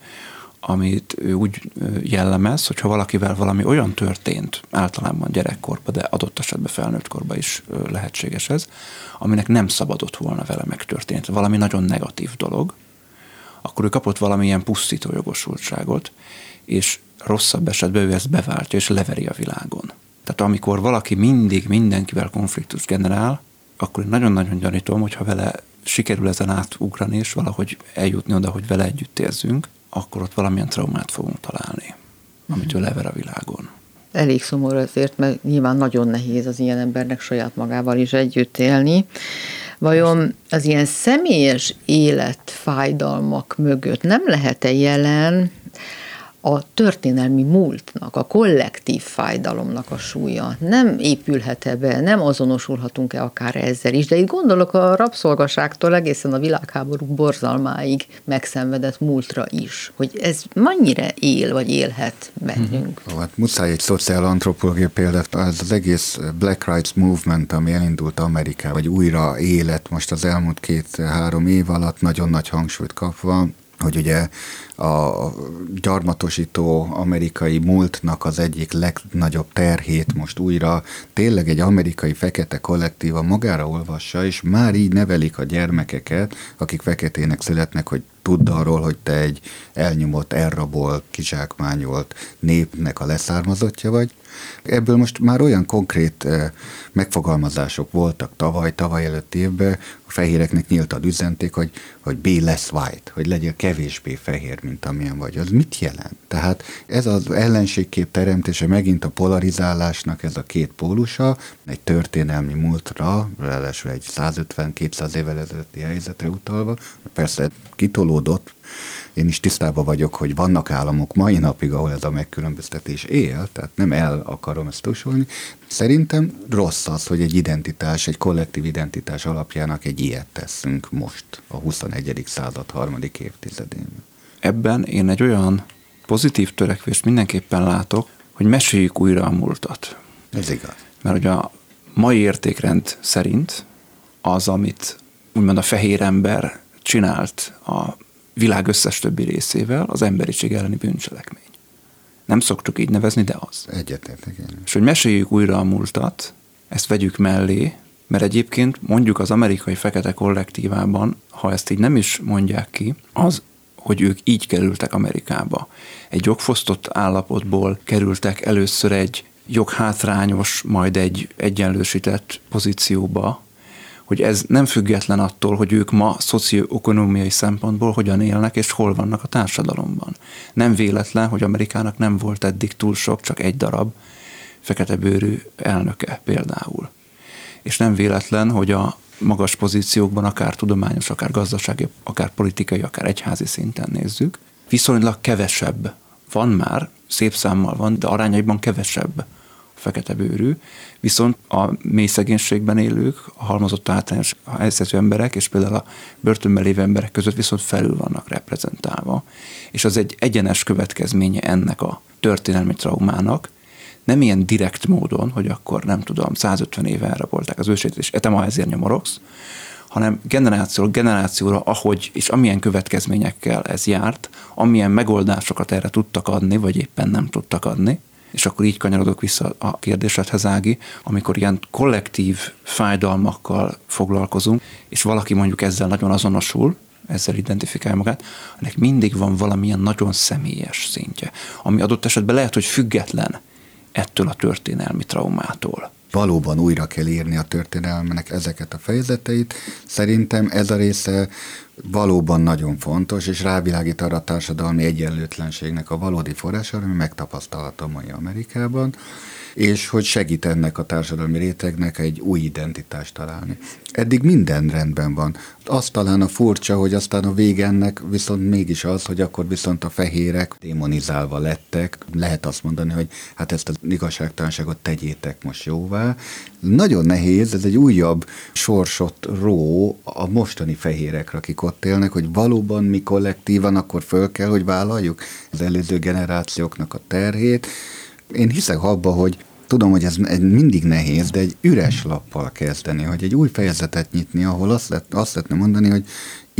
Speaker 3: amit ő úgy jellemez, hogyha valakivel valami olyan történt, általában gyerekkorban, de adott esetben felnőttkorban is lehetséges ez, aminek nem szabadott volna vele megtörténni, valami nagyon negatív dolog, akkor ő kapott valamilyen pusztító jogosultságot, és rosszabb esetben ő ezt beváltja és leveri a világon. Tehát amikor valaki mindig mindenkivel konfliktus generál, akkor én nagyon-nagyon gyanítom, hogyha vele sikerül ezen átugrani, és valahogy eljutni oda, hogy vele együtt érzünk, akkor ott valamilyen traumát fogunk találni, amit ő lever a világon.
Speaker 2: Elég szomorú ezért, mert nyilván nagyon nehéz az ilyen embernek saját magával is együtt élni. Vajon az ilyen személyes életfájdalmak mögött nem lehet-e jelen a történelmi múltnak, a kollektív fájdalomnak a súlya nem épülhet-e be, nem azonosulhatunk-e akár ezzel is, de itt gondolok a rabszolgaságtól egészen a világháború borzalmáig megszenvedett múltra is, hogy ez mennyire él, vagy élhet bennünk.
Speaker 4: Hmm. Hát muszáj egy szociálantropológia példát, az, az egész Black Rights Movement, ami elindult Amerikában, vagy újra élet most az elmúlt két-három év alatt nagyon nagy hangsúlyt kapva, hogy ugye a gyarmatosító amerikai múltnak az egyik legnagyobb terhét most újra tényleg egy amerikai fekete kollektíva magára olvassa, és már így nevelik a gyermekeket, akik feketének születnek, hogy tudd arról, hogy te egy elnyomott, elrabolt, kizsákmányolt népnek a leszármazottja vagy. Ebből most már olyan konkrét megfogalmazások voltak tavaly, tavaly előtt évben, a fehéreknek nyílt üzenték, hogy, hogy be less white, hogy legyél kevésbé fehér, mint amilyen vagy. Az mit jelent? Tehát ez az ellenségkép teremtése megint a polarizálásnak ez a két pólusa, egy történelmi múltra, ráadásul egy 150-200 évvel ezelőtti helyzetre utalva, persze kitolódott, én is tisztában vagyok, hogy vannak államok mai napig, ahol ez a megkülönböztetés él, tehát nem el akarom ezt tusolni. Szerintem rossz az, hogy egy identitás, egy kollektív identitás alapjának egy ilyet teszünk most, a 21. század harmadik évtizedében.
Speaker 3: Ebben én egy olyan pozitív törekvést mindenképpen látok, hogy meséljük újra a múltat.
Speaker 4: Ez igaz.
Speaker 3: Mert hogy a mai értékrend szerint az, amit úgymond a fehér ember csinált a világ összes többi részével az emberiség elleni bűncselekmény. Nem szoktuk így nevezni, de az.
Speaker 4: Egyetértek én.
Speaker 3: És hogy meséljük újra a múltat, ezt vegyük mellé, mert egyébként mondjuk az amerikai fekete kollektívában, ha ezt így nem is mondják ki, az, hogy ők így kerültek Amerikába. Egy jogfosztott állapotból kerültek először egy joghátrányos, majd egy egyenlősített pozícióba, hogy ez nem független attól, hogy ők ma szocioekonomiai szempontból hogyan élnek és hol vannak a társadalomban. Nem véletlen, hogy Amerikának nem volt eddig túl sok, csak egy darab fekete bőrű elnöke például. És nem véletlen, hogy a magas pozíciókban, akár tudományos, akár gazdasági, akár politikai, akár egyházi szinten nézzük, viszonylag kevesebb van már, szép számmal van, de arányaiban kevesebb fekete bőrű, viszont a mély szegénységben élők, a halmozott általános helyzetű emberek, és például a börtönben lévő emberek között viszont felül vannak reprezentálva. És az egy egyenes következménye ennek a történelmi traumának, nem ilyen direkt módon, hogy akkor nem tudom, 150 éve elrabolták az ősét, és etema ezért nyomorogsz, hanem generációról generációra, ahogy és amilyen következményekkel ez járt, amilyen megoldásokat erre tudtak adni, vagy éppen nem tudtak adni, és akkor így kanyarodok vissza a kérdésedhez, Ági, amikor ilyen kollektív fájdalmakkal foglalkozunk, és valaki mondjuk ezzel nagyon azonosul, ezzel identifikálja magát, ennek mindig van valamilyen nagyon személyes szintje, ami adott esetben lehet, hogy független ettől a történelmi traumától
Speaker 4: valóban újra kell írni a történelmenek ezeket a fejezeteit. Szerintem ez a része valóban nagyon fontos, és rávilágít arra a társadalmi egyenlőtlenségnek a valódi forrása, ami megtapasztalható mai Amerikában. És hogy segít ennek a társadalmi rétegnek egy új identitást találni. Eddig minden rendben van. Az talán a furcsa, hogy aztán a végennek viszont mégis az, hogy akkor viszont a fehérek démonizálva lettek. Lehet azt mondani, hogy hát ezt az igazságtalanságot tegyétek most jóvá. Nagyon nehéz, ez egy újabb sorsot ró a mostani fehérekre, akik ott élnek, hogy valóban mi kollektívan akkor föl kell, hogy vállaljuk az előző generációknak a terhét. Én hiszek abba, hogy tudom, hogy ez mindig nehéz, de egy üres lappal kezdeni, hogy egy új fejezetet nyitni, ahol azt, lett, azt lehetne mondani, hogy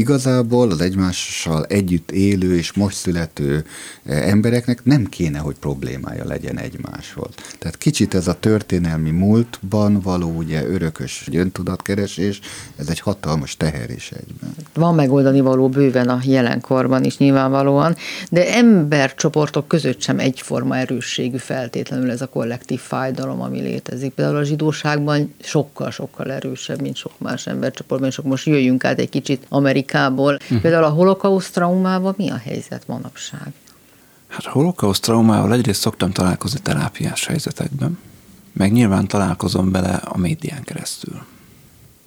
Speaker 4: igazából az egymással együtt élő és most születő eh, embereknek nem kéne, hogy problémája legyen egymáshoz. Tehát kicsit ez a történelmi múltban való ugye örökös öntudatkeresés, ez egy hatalmas teher is egyben.
Speaker 2: Van megoldani való bőven a jelenkorban is nyilvánvalóan, de embercsoportok között sem egyforma erősségű feltétlenül ez a kollektív fájdalom, ami létezik. Például a zsidóságban sokkal-sokkal erősebb, mint sok más embercsoportban, és most jöjjünk át egy kicsit Amerikába Amerikából. Uh-huh. Például a holokauszt traumával mi a helyzet manapság?
Speaker 3: Hát a holokauszt traumával egyrészt szoktam találkozni terápiás helyzetekben, meg nyilván találkozom bele a médián keresztül.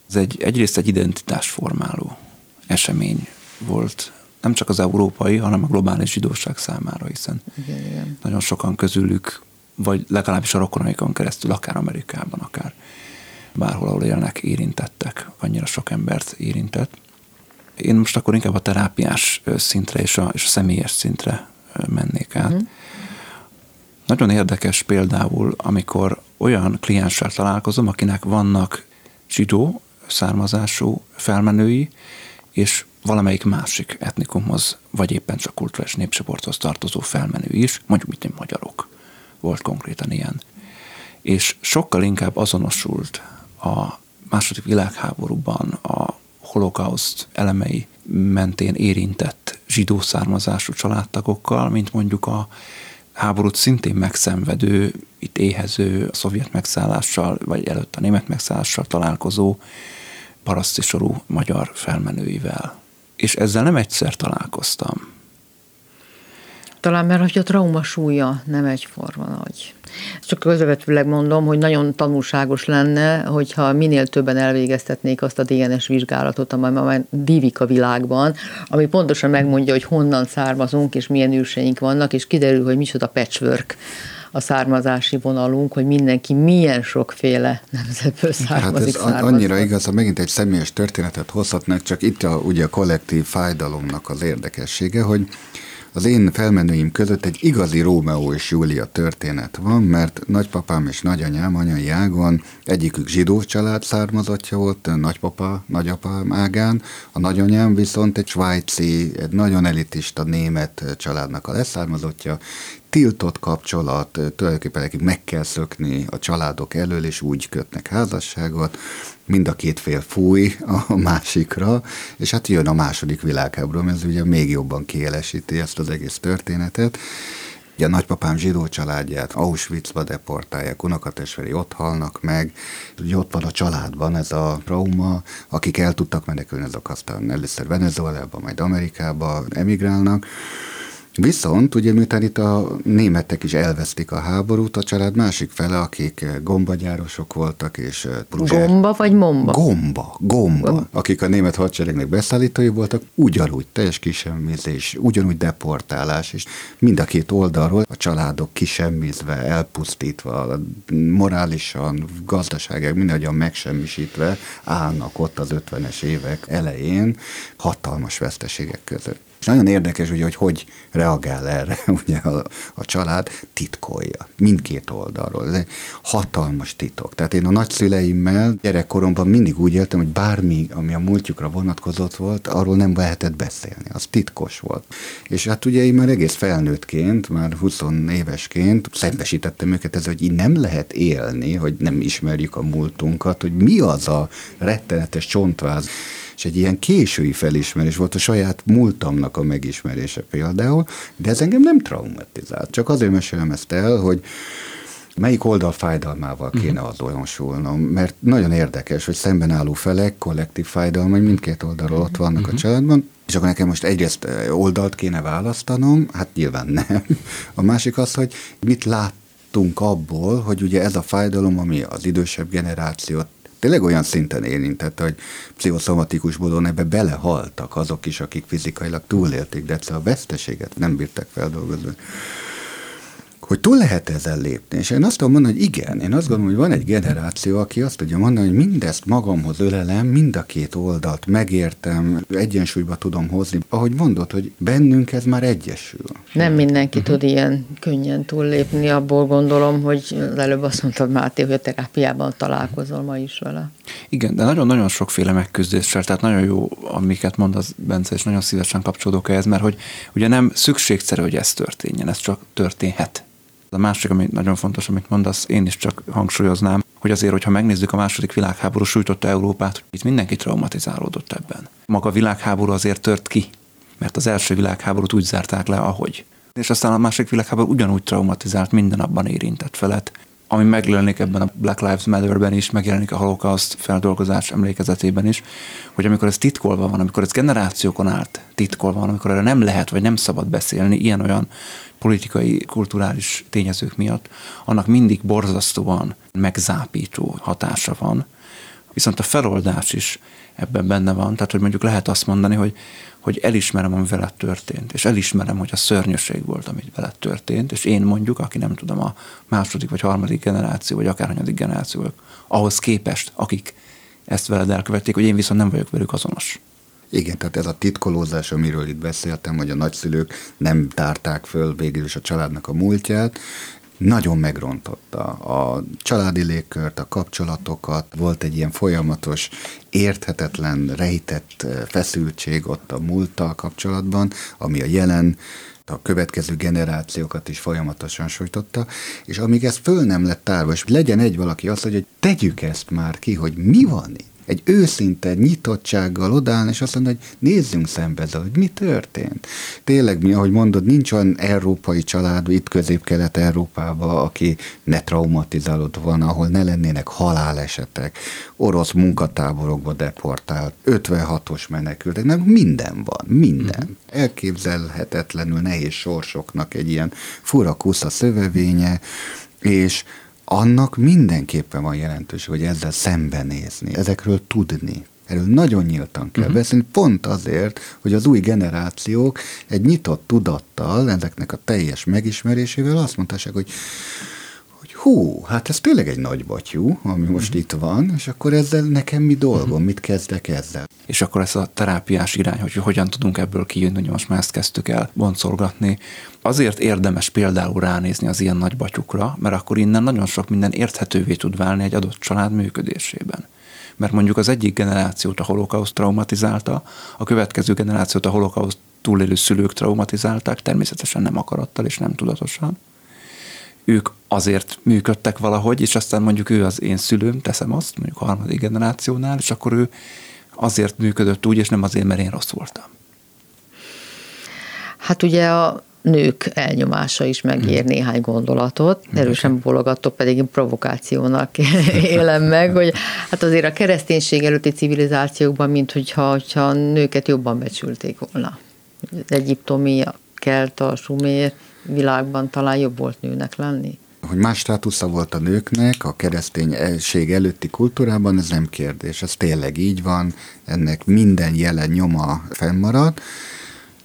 Speaker 3: Ez egy, egyrészt egy identitásformáló esemény volt, nem csak az európai, hanem a globális zsidóság számára, hiszen igen, igen. nagyon sokan közülük, vagy legalábbis a rokonaikon keresztül, akár Amerikában, akár bárhol, ahol élnek, érintettek, annyira sok embert érintett. Én most akkor inkább a terápiás szintre és a, és a személyes szintre mennék át. Uh-huh. Nagyon érdekes például, amikor olyan klienssel találkozom, akinek vannak zsidó származású felmenői, és valamelyik másik etnikumhoz, vagy éppen csak kulturális népcsoporthoz tartozó felmenő is, mondjuk mint magyarok. Volt konkrétan ilyen. És sokkal inkább azonosult a második világháborúban a holokauszt elemei mentén érintett zsidó származású családtagokkal, mint mondjuk a háborút szintén megszenvedő, itt éhező, a szovjet megszállással, vagy előtt a német megszállással találkozó parasztisorú magyar felmenőivel. És ezzel nem egyszer találkoztam.
Speaker 2: Talán mert hogy a trauma súlya nem egyforma nagy. Csak közvetőleg mondom, hogy nagyon tanulságos lenne, hogyha minél többen elvégeztetnék azt a DNS vizsgálatot, amely már divik a világban, ami pontosan megmondja, hogy honnan származunk, és milyen őseink vannak, és kiderül, hogy micsoda patchwork a származási vonalunk, hogy mindenki milyen sokféle nemzetből származik.
Speaker 4: Hát ez annyira igaz, ha megint egy személyes történetet hozhatnak, csak itt a, ugye a kollektív fájdalomnak az érdekessége, hogy az én felmenőim között egy igazi Rómeó és Júlia történet van, mert nagypapám és nagyanyám anyai ágon egyikük zsidó család származottja volt, nagypapa, nagyapám ágán, a nagyanyám viszont egy svájci, egy nagyon elitista német családnak a leszármazottja, tiltott kapcsolat, tulajdonképpen nekik meg kell szökni a családok elől, és úgy kötnek házasságot, mind a két fél fúj a másikra, és hát jön a második világháború, ez ugye még jobban kielesíti ezt az egész történetet. Ugye a nagypapám zsidó családját Auschwitzba deportálják, unokatestveri ott halnak meg, ugye ott van a családban ez a trauma, akik el tudtak menekülni, azok aztán először Venezuelába, majd Amerikába emigrálnak, Viszont ugye miután itt a németek is elvesztik a háborút, a család másik fele, akik gombagyárosok voltak, és
Speaker 2: pruzsár... Gomba vagy momba?
Speaker 4: Gomba, gomba. Akik a német hadseregnek beszállítói voltak, ugyanúgy teljes kisemmizés, ugyanúgy deportálás, és mind a két oldalról a családok kisemmizve, elpusztítva, morálisan, gazdaságok mindannyian megsemmisítve állnak ott az 50-es évek elején hatalmas veszteségek között. És nagyon érdekes, ugye, hogy hogy reagál erre [LAUGHS] ugye a, a család, titkolja mindkét oldalról. Ez egy hatalmas titok. Tehát én a nagyszüleimmel gyerekkoromban mindig úgy éltem, hogy bármi, ami a múltjukra vonatkozott volt, arról nem lehetett beszélni. Az titkos volt. És hát ugye én már egész felnőttként, már 20 évesként szembesítettem őket ezzel, hogy így nem lehet élni, hogy nem ismerjük a múltunkat, hogy mi az a rettenetes csontváz és egy ilyen késői felismerés volt a saját múltamnak a megismerése például, de ez engem nem traumatizált. Csak azért mesélem ezt el, hogy melyik oldal fájdalmával mhm. kéne uh-huh. azonosulnom, mert nagyon érdekes, hogy szemben álló felek, kollektív fájdalmai mindkét oldalról ott vannak uh-huh. a mhm. családban, és akkor nekem most egyrészt oldalt kéne választanom, hát nyilván nem. A másik az, hogy mit lát kimaradtunk abból, hogy ugye ez a fájdalom, ami az idősebb generációt tényleg olyan szinten érintett, hogy pszichoszomatikus módon ebbe belehaltak azok is, akik fizikailag túlélték, de a veszteséget nem bírtak feldolgozni hogy túl lehet ezzel lépni. És én azt tudom mondani, hogy igen, én azt gondolom, hogy van egy generáció, aki azt tudja mondani, hogy mindezt magamhoz ölelem, mind a két oldalt megértem, egyensúlyba tudom hozni. Ahogy mondod, hogy bennünk ez már egyesül.
Speaker 2: Nem mindenki uh-huh. tud ilyen könnyen túllépni, abból gondolom, hogy az előbb azt mondtad, Máté, hogy a terápiában találkozol ma is vele.
Speaker 3: Igen, de nagyon-nagyon sokféle megküzdéssel, tehát nagyon jó, amiket mond az Bence, és nagyon szívesen kapcsolódok ehhez, mert hogy ugye nem szükségszerű, hogy ez történjen, ez csak történhet. A másik, ami nagyon fontos, amit mondasz, én is csak hangsúlyoznám, hogy azért, hogyha megnézzük a második világháború sújtotta Európát, itt mindenki traumatizálódott ebben. Maga a világháború azért tört ki, mert az első világháborút úgy zárták le, ahogy. És aztán a második világháború ugyanúgy traumatizált minden abban érintett felet, ami megjelenik ebben a Black Lives Matter-ben is, megjelenik a holokauszt feldolgozás emlékezetében is, hogy amikor ez titkolva van, amikor ez generációkon át titkolva van, amikor erre nem lehet vagy nem szabad beszélni ilyen-olyan politikai, kulturális tényezők miatt, annak mindig borzasztóan megzápító hatása van. Viszont a feloldás is ebben benne van, tehát hogy mondjuk lehet azt mondani, hogy, hogy elismerem, ami veled történt, és elismerem, hogy a szörnyűség volt, amit veled történt, és én mondjuk, aki nem tudom, a második vagy harmadik generáció, vagy akár hanyadik generáció, ahhoz képest, akik ezt veled elkövették, hogy én viszont nem vagyok velük azonos.
Speaker 4: Igen, tehát ez a titkolózás, amiről itt beszéltem, hogy a nagyszülők nem tárták föl végül is a családnak a múltját, nagyon megrontotta a családi légkört, a kapcsolatokat, volt egy ilyen folyamatos, érthetetlen, rejtett eh, feszültség ott a múlttal kapcsolatban, ami a jelen a következő generációkat is folyamatosan sújtotta, és amíg ez föl nem lett tárva, és legyen egy valaki azt, hogy tegyük ezt már ki, hogy mi van itt, egy őszinte nyitottsággal odállni, és azt mondani, hogy nézzünk szembe hogy mi történt. Tényleg, mi, ahogy mondod, nincs olyan európai család itt közép-kelet-európában, aki ne traumatizálódott volna, ahol ne lennének halálesetek, orosz munkatáborokba deportált, 56-os menekültek, nem minden van, minden. Mm-hmm. Elképzelhetetlenül nehéz sorsoknak egy ilyen fura kusza szövevénye, és annak mindenképpen van jelentőség, hogy ezzel szembenézni, ezekről tudni. Erről nagyon nyíltan kell uh-huh. beszélni, pont azért, hogy az új generációk egy nyitott tudattal, ezeknek a teljes megismerésével azt mondhassák, hogy hú, hát ez tényleg egy nagy batyú, ami most uh-huh. itt van, és akkor ezzel nekem mi dolgom, uh-huh. mit kezdek ezzel?
Speaker 3: És akkor ez a terápiás irány, hogy hogyan tudunk ebből kijönni, hogy most már ezt kezdtük el boncolgatni. Azért érdemes például ránézni az ilyen nagy batyukra, mert akkor innen nagyon sok minden érthetővé tud válni egy adott család működésében mert mondjuk az egyik generációt a holokauszt traumatizálta, a következő generációt a holokauszt túlélő szülők traumatizálták, természetesen nem akarattal és nem tudatosan ők azért működtek valahogy, és aztán mondjuk ő az én szülőm, teszem azt, mondjuk a harmadik generációnál, és akkor ő azért működött úgy, és nem azért, mert én rossz voltam.
Speaker 2: Hát ugye a nők elnyomása is megér hmm. néhány gondolatot. Erősen bologatok, pedig én provokációnak [LAUGHS] élem meg, hogy hát azért a kereszténység előtti civilizációkban, mint hogyha, hogyha nőket jobban becsülték volna. Az egyiptomi, a kelt, a sumér, világban talán jobb volt nőnek lenni?
Speaker 4: Hogy más státusza volt a nőknek a kereszténység előtti kultúrában, ez nem kérdés. Ez tényleg így van, ennek minden jelen nyoma fennmarad.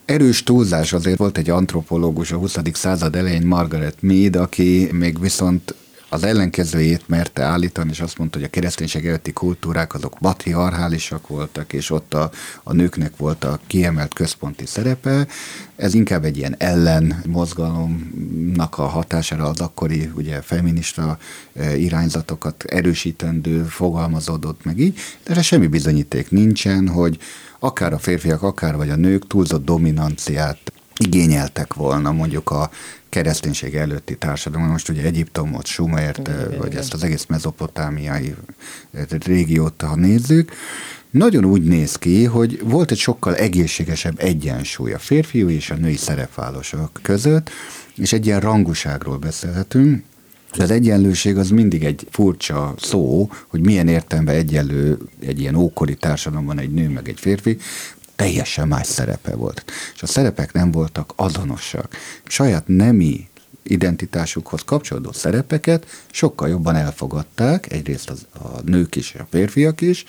Speaker 4: Erős túlzás azért volt egy antropológus a 20. század elején, Margaret Mead, aki még viszont az ellenkezőjét merte állítani, és azt mondta, hogy a kereszténység előtti kultúrák azok patriarchálisak voltak, és ott a, a nőknek volt a kiemelt központi szerepe. Ez inkább egy ilyen ellen mozgalomnak a hatására az akkori ugye, feminista e, irányzatokat erősítendő fogalmazódott meg így, de erre semmi bizonyíték nincsen, hogy akár a férfiak, akár vagy a nők túlzott dominanciát igényeltek volna mondjuk a kereszténység előtti társadalom, most ugye Egyiptomot, Sumert, vagy ezt az egész mezopotámiai eh, régiót, ha nézzük, nagyon úgy néz ki, hogy volt egy sokkal egészségesebb egyensúly a férfiú és a női szerepvállósok között, és egy ilyen ranguságról beszélhetünk, de az egyenlőség az mindig egy furcsa szó, hogy milyen értelemben egyenlő egy ilyen ókori társadalomban egy nő meg egy férfi teljesen más szerepe volt. És a szerepek nem voltak azonosak. Saját nemi identitásukhoz kapcsolódó szerepeket sokkal jobban elfogadták, egyrészt az, a nők is, a férfiak is,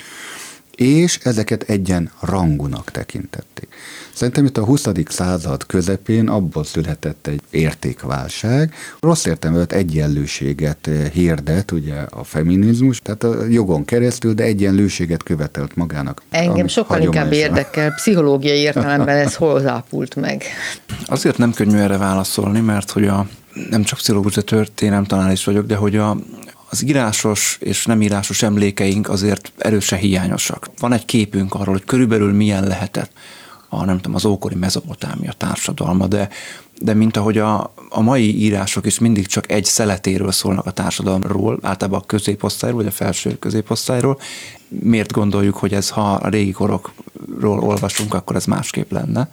Speaker 4: és ezeket egyen rangunak tekintették. Szerintem itt a 20. század közepén abból született egy értékválság. Rossz értelme egyenlőséget hirdet, ugye a feminizmus, tehát a jogon keresztül, de egyenlőséget követelt magának.
Speaker 2: Engem sokkal inkább érdekel, pszichológiai értelemben ez hol zápult meg.
Speaker 3: Azért nem könnyű erre válaszolni, mert hogy a nem csak pszichológus, de történelem tanár is vagyok, de hogy a, az írásos és nem írásos emlékeink azért erősen hiányosak. Van egy képünk arról, hogy körülbelül milyen lehetett a, nem tudom, az ókori mezopotámia társadalma, de, de mint ahogy a, a mai írások is mindig csak egy szeletéről szólnak a társadalomról, általában a középosztályról, vagy a felső középosztályról, miért gondoljuk, hogy ez, ha a régi korokról olvasunk, akkor ez másképp lenne?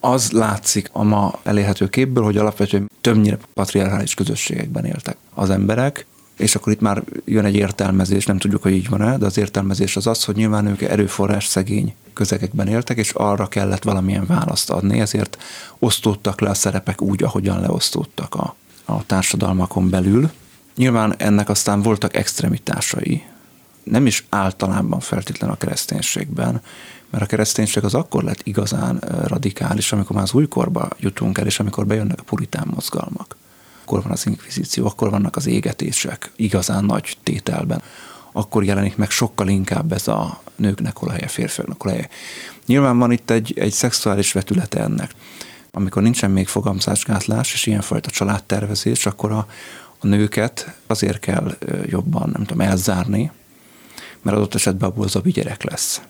Speaker 3: Az látszik a ma elérhető képből, hogy alapvetően többnyire patriarchális közösségekben éltek az emberek, és akkor itt már jön egy értelmezés, nem tudjuk, hogy így van-e, de az értelmezés az az, hogy nyilván ők erőforrás szegény közegekben éltek, és arra kellett valamilyen választ adni, ezért osztódtak le a szerepek úgy, ahogyan leosztódtak a, a társadalmakon belül. Nyilván ennek aztán voltak extremitásai, nem is általában feltétlen a kereszténységben, mert a kereszténység az akkor lett igazán radikális, amikor már az újkorba jutunk el, és amikor bejönnek a puritán mozgalmak akkor van az inkvizíció, akkor vannak az égetések igazán nagy tételben. Akkor jelenik meg sokkal inkább ez a nőknek hol a helye, férfiaknak hol a helye. Nyilván van itt egy, egy szexuális vetülete ennek. Amikor nincsen még fogamzásgátlás és ilyenfajta családtervezés, akkor a, a nőket azért kell jobban, nem tudom, elzárni, mert adott esetben abból zabi gyerek lesz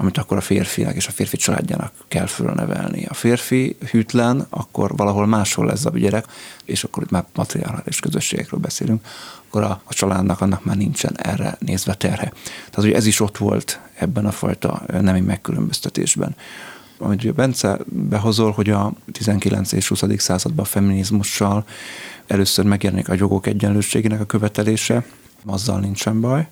Speaker 3: amit akkor a férfinak és a férfi családjának kell fölnevelni. A férfi hűtlen, akkor valahol máshol lesz a gyerek, és akkor itt már matriarchális közösségekről beszélünk, akkor a, a családnak annak már nincsen erre nézve terhe. Tehát, hogy ez is ott volt ebben a fajta nemi megkülönböztetésben. Amit a Bence behozol, hogy a 19 és 20. században a feminizmussal először megjelenik a jogok egyenlőségének a követelése, azzal nincsen baj,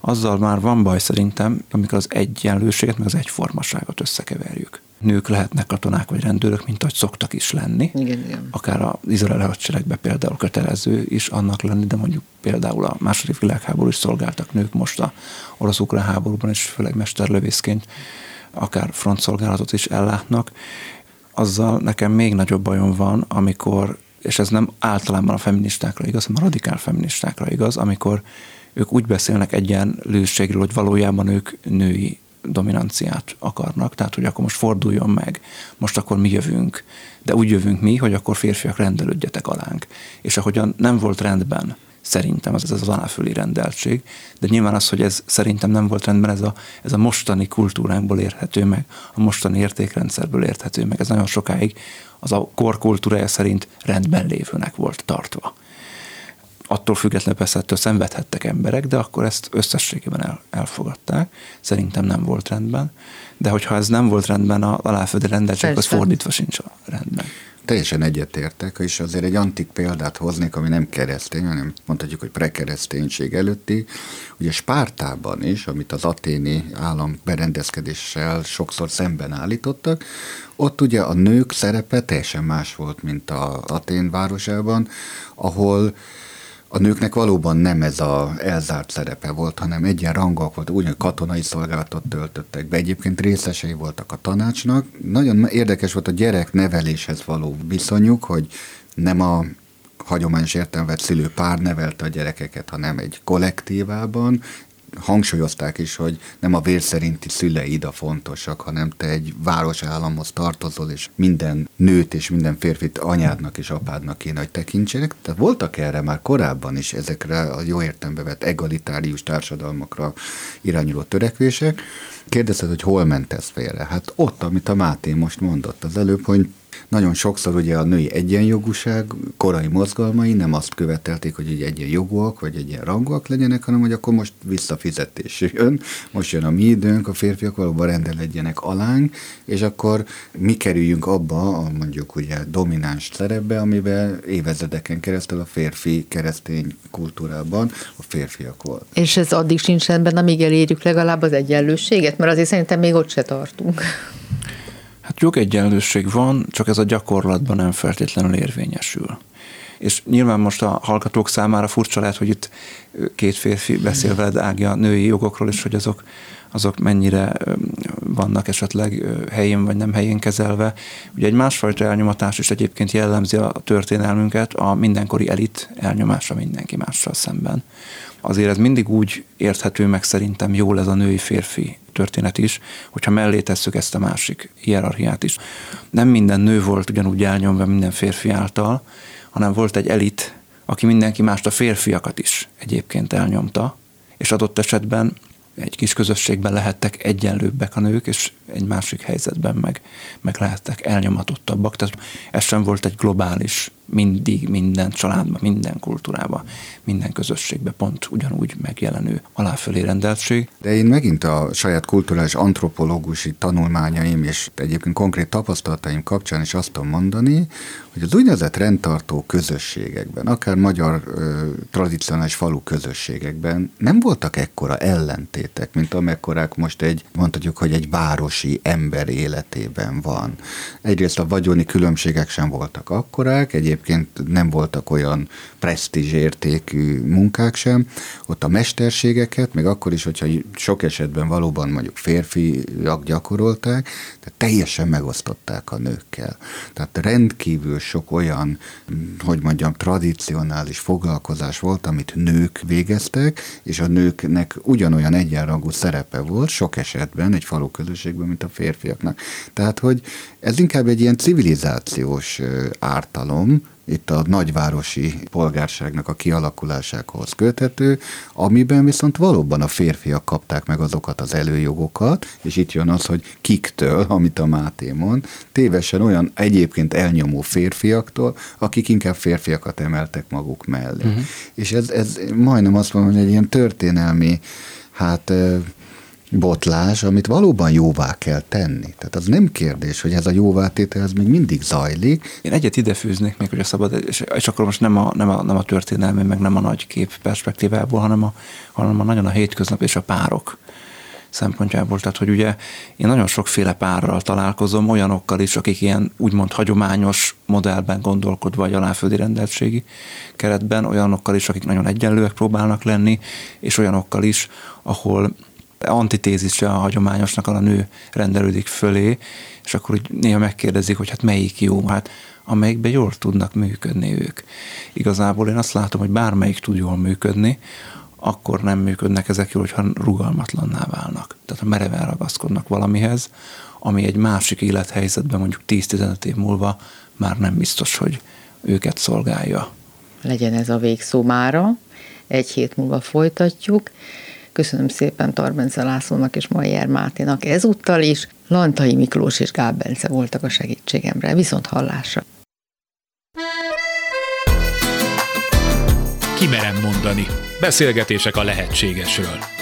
Speaker 3: azzal már van baj szerintem, amikor az egyenlőséget, meg az egyformaságot összekeverjük. Nők lehetnek katonák vagy rendőrök, mint ahogy szoktak is lenni.
Speaker 2: Igen, igen.
Speaker 3: Akár az izraeli hadseregben például kötelező is annak lenni, de mondjuk például a második világháború is szolgáltak nők most a orosz-ukrán háborúban, és főleg mesterlövészként akár frontszolgálatot is ellátnak. Azzal nekem még nagyobb bajom van, amikor, és ez nem általában a feministákra igaz, hanem a radikál feministákra igaz, amikor ők úgy beszélnek egyenlőségről, hogy valójában ők női dominanciát akarnak, tehát hogy akkor most forduljon meg, most akkor mi jövünk, de úgy jövünk mi, hogy akkor férfiak rendelődjetek alánk. És ahogyan nem volt rendben szerintem ez, ez az aláföli rendeltség, de nyilván az, hogy ez szerintem nem volt rendben, ez a, ez a mostani kultúránkból érthető meg, a mostani értékrendszerből érthető meg, ez nagyon sokáig az a korkultúrája szerint rendben lévőnek volt tartva attól függetlenül persze ettől szenvedhettek emberek, de akkor ezt összességében el, elfogadták. Szerintem nem volt rendben. De hogyha ez nem volt rendben, a aláföldi rendeltség, az fordítva sincs a rendben.
Speaker 4: Teljesen egyetértek, és azért egy antik példát hoznék, ami nem keresztény, hanem mondhatjuk, hogy prekereszténység előtti. Ugye Spártában is, amit az aténi állam berendezkedéssel sokszor szemben állítottak, ott ugye a nők szerepe teljesen más volt, mint a Atén városában, ahol a nőknek valóban nem ez a elzárt szerepe volt, hanem egyenrangok volt, úgy, hogy katonai szolgálatot töltöttek be. Egyébként részesei voltak a tanácsnak. Nagyon érdekes volt a gyerek neveléshez való viszonyuk, hogy nem a hagyományos értelmet szülő pár nevelte a gyerekeket, hanem egy kollektívában, hangsúlyozták is, hogy nem a vér szerinti szüleid a fontosak, hanem te egy városállamhoz tartozol, és minden nőt és minden férfit anyádnak és apádnak kéne, hogy tekintsenek. Tehát voltak erre már korábban is ezekre a jó értelembe vett egalitárius társadalmakra irányuló törekvések. Kérdezted, hogy hol ment ez félre? Hát ott, amit a Máté most mondott az előbb, hogy nagyon sokszor ugye a női egyenjogúság korai mozgalmai nem azt követelték, hogy egy egyenjogúak vagy egyenrangúak legyenek, hanem hogy akkor most visszafizetés jön, most jön a mi időnk, a férfiak valóban rendeledjenek alánk, és akkor mi kerüljünk abba a mondjuk ugye domináns szerepbe, amiben évezredeken keresztül a férfi keresztény kultúrában a férfiak volt.
Speaker 2: És ez addig sincs rendben, amíg elérjük legalább az egyenlőséget, mert azért szerintem még ott se tartunk.
Speaker 3: Hát jogegyenlőség van, csak ez a gyakorlatban nem feltétlenül érvényesül. És nyilván most a hallgatók számára furcsa lehet, hogy itt két férfi beszél veled Ági a női jogokról, és hogy azok, azok mennyire vannak esetleg helyén vagy nem helyén kezelve. Ugye egy másfajta elnyomatás is egyébként jellemzi a történelmünket, a mindenkori elit elnyomása mindenki mással szemben. Azért ez mindig úgy érthető meg szerintem jól ez a női-férfi történet is, hogyha mellé tesszük ezt a másik hierarchiát is. Nem minden nő volt ugyanúgy elnyomva minden férfi által, hanem volt egy elit, aki mindenki mást a férfiakat is egyébként elnyomta, és adott esetben egy kis közösségben lehettek egyenlőbbek a nők, és egy másik helyzetben meg, meg lehettek elnyomatottabbak. Tehát ez sem volt egy globális, mindig minden családban, minden kultúrában, minden közösségben pont ugyanúgy megjelenő aláfölé rendeltség.
Speaker 4: De én megint a saját kulturális antropológusi tanulmányaim és egyébként konkrét tapasztalataim kapcsán is azt tudom mondani, hogy az úgynevezett rendtartó közösségekben, akár magyar ö, tradicionális falu közösségekben nem voltak ekkora ellentétek, mint amekkorák most egy, mondhatjuk, hogy egy városi ember életében van. Egyrészt a vagyoni különbségek sem voltak akkorák, egyébként nem voltak olyan presztízs értékű munkák sem. Ott a mesterségeket, még akkor is, hogyha sok esetben valóban mondjuk férfiak gyakorolták, de teljesen megosztották a nőkkel. Tehát rendkívül sok olyan, hogy mondjam, tradicionális foglalkozás volt, amit nők végeztek, és a nőknek ugyanolyan egyenrangú szerepe volt sok esetben egy falu közösségben, mint a férfiaknak. Tehát, hogy ez inkább egy ilyen civilizációs ártalom, itt a nagyvárosi polgárságnak a kialakulásához köthető, amiben viszont valóban a férfiak kapták meg azokat az előjogokat, és itt jön az, hogy kiktől, amit a Máté mond, tévesen olyan egyébként elnyomó férfiaktól, akik inkább férfiakat emeltek maguk mellé. Uh-huh. És ez, ez majdnem azt mondom, hogy egy ilyen történelmi, hát botlás, amit valóban jóvá kell tenni. Tehát az nem kérdés, hogy ez a jóvátétel ez még mindig zajlik.
Speaker 3: Én egyet ide fűznék még, hogy a szabad, és, és akkor most nem a, nem, a, nem a történelmi, meg nem a nagy kép perspektívából, hanem a, hanem a nagyon a hétköznap és a párok szempontjából. Tehát, hogy ugye én nagyon sokféle párral találkozom, olyanokkal is, akik ilyen úgymond hagyományos modellben gondolkodva, vagy aláföldi rendeltségi keretben, olyanokkal is, akik nagyon egyenlőek próbálnak lenni, és olyanokkal is, ahol antitézise a hagyományosnak, a nő rendelődik fölé, és akkor úgy néha megkérdezik, hogy hát melyik jó, hát amelyikben jól tudnak működni ők. Igazából én azt látom, hogy bármelyik tud jól működni, akkor nem működnek ezek jól, hogyha rugalmatlanná válnak. Tehát ha mereven ragaszkodnak valamihez, ami egy másik élethelyzetben mondjuk 10-15 év múlva már nem biztos, hogy őket szolgálja.
Speaker 2: Legyen ez a végszó mára. Egy hét múlva folytatjuk. Köszönöm szépen Tarbence Lászlónak és Majer Máténak ezúttal is. Lantai Miklós és Gáb voltak a segítségemre. Viszont hallásra.
Speaker 1: Kimerem mondani. Beszélgetések a lehetségesről.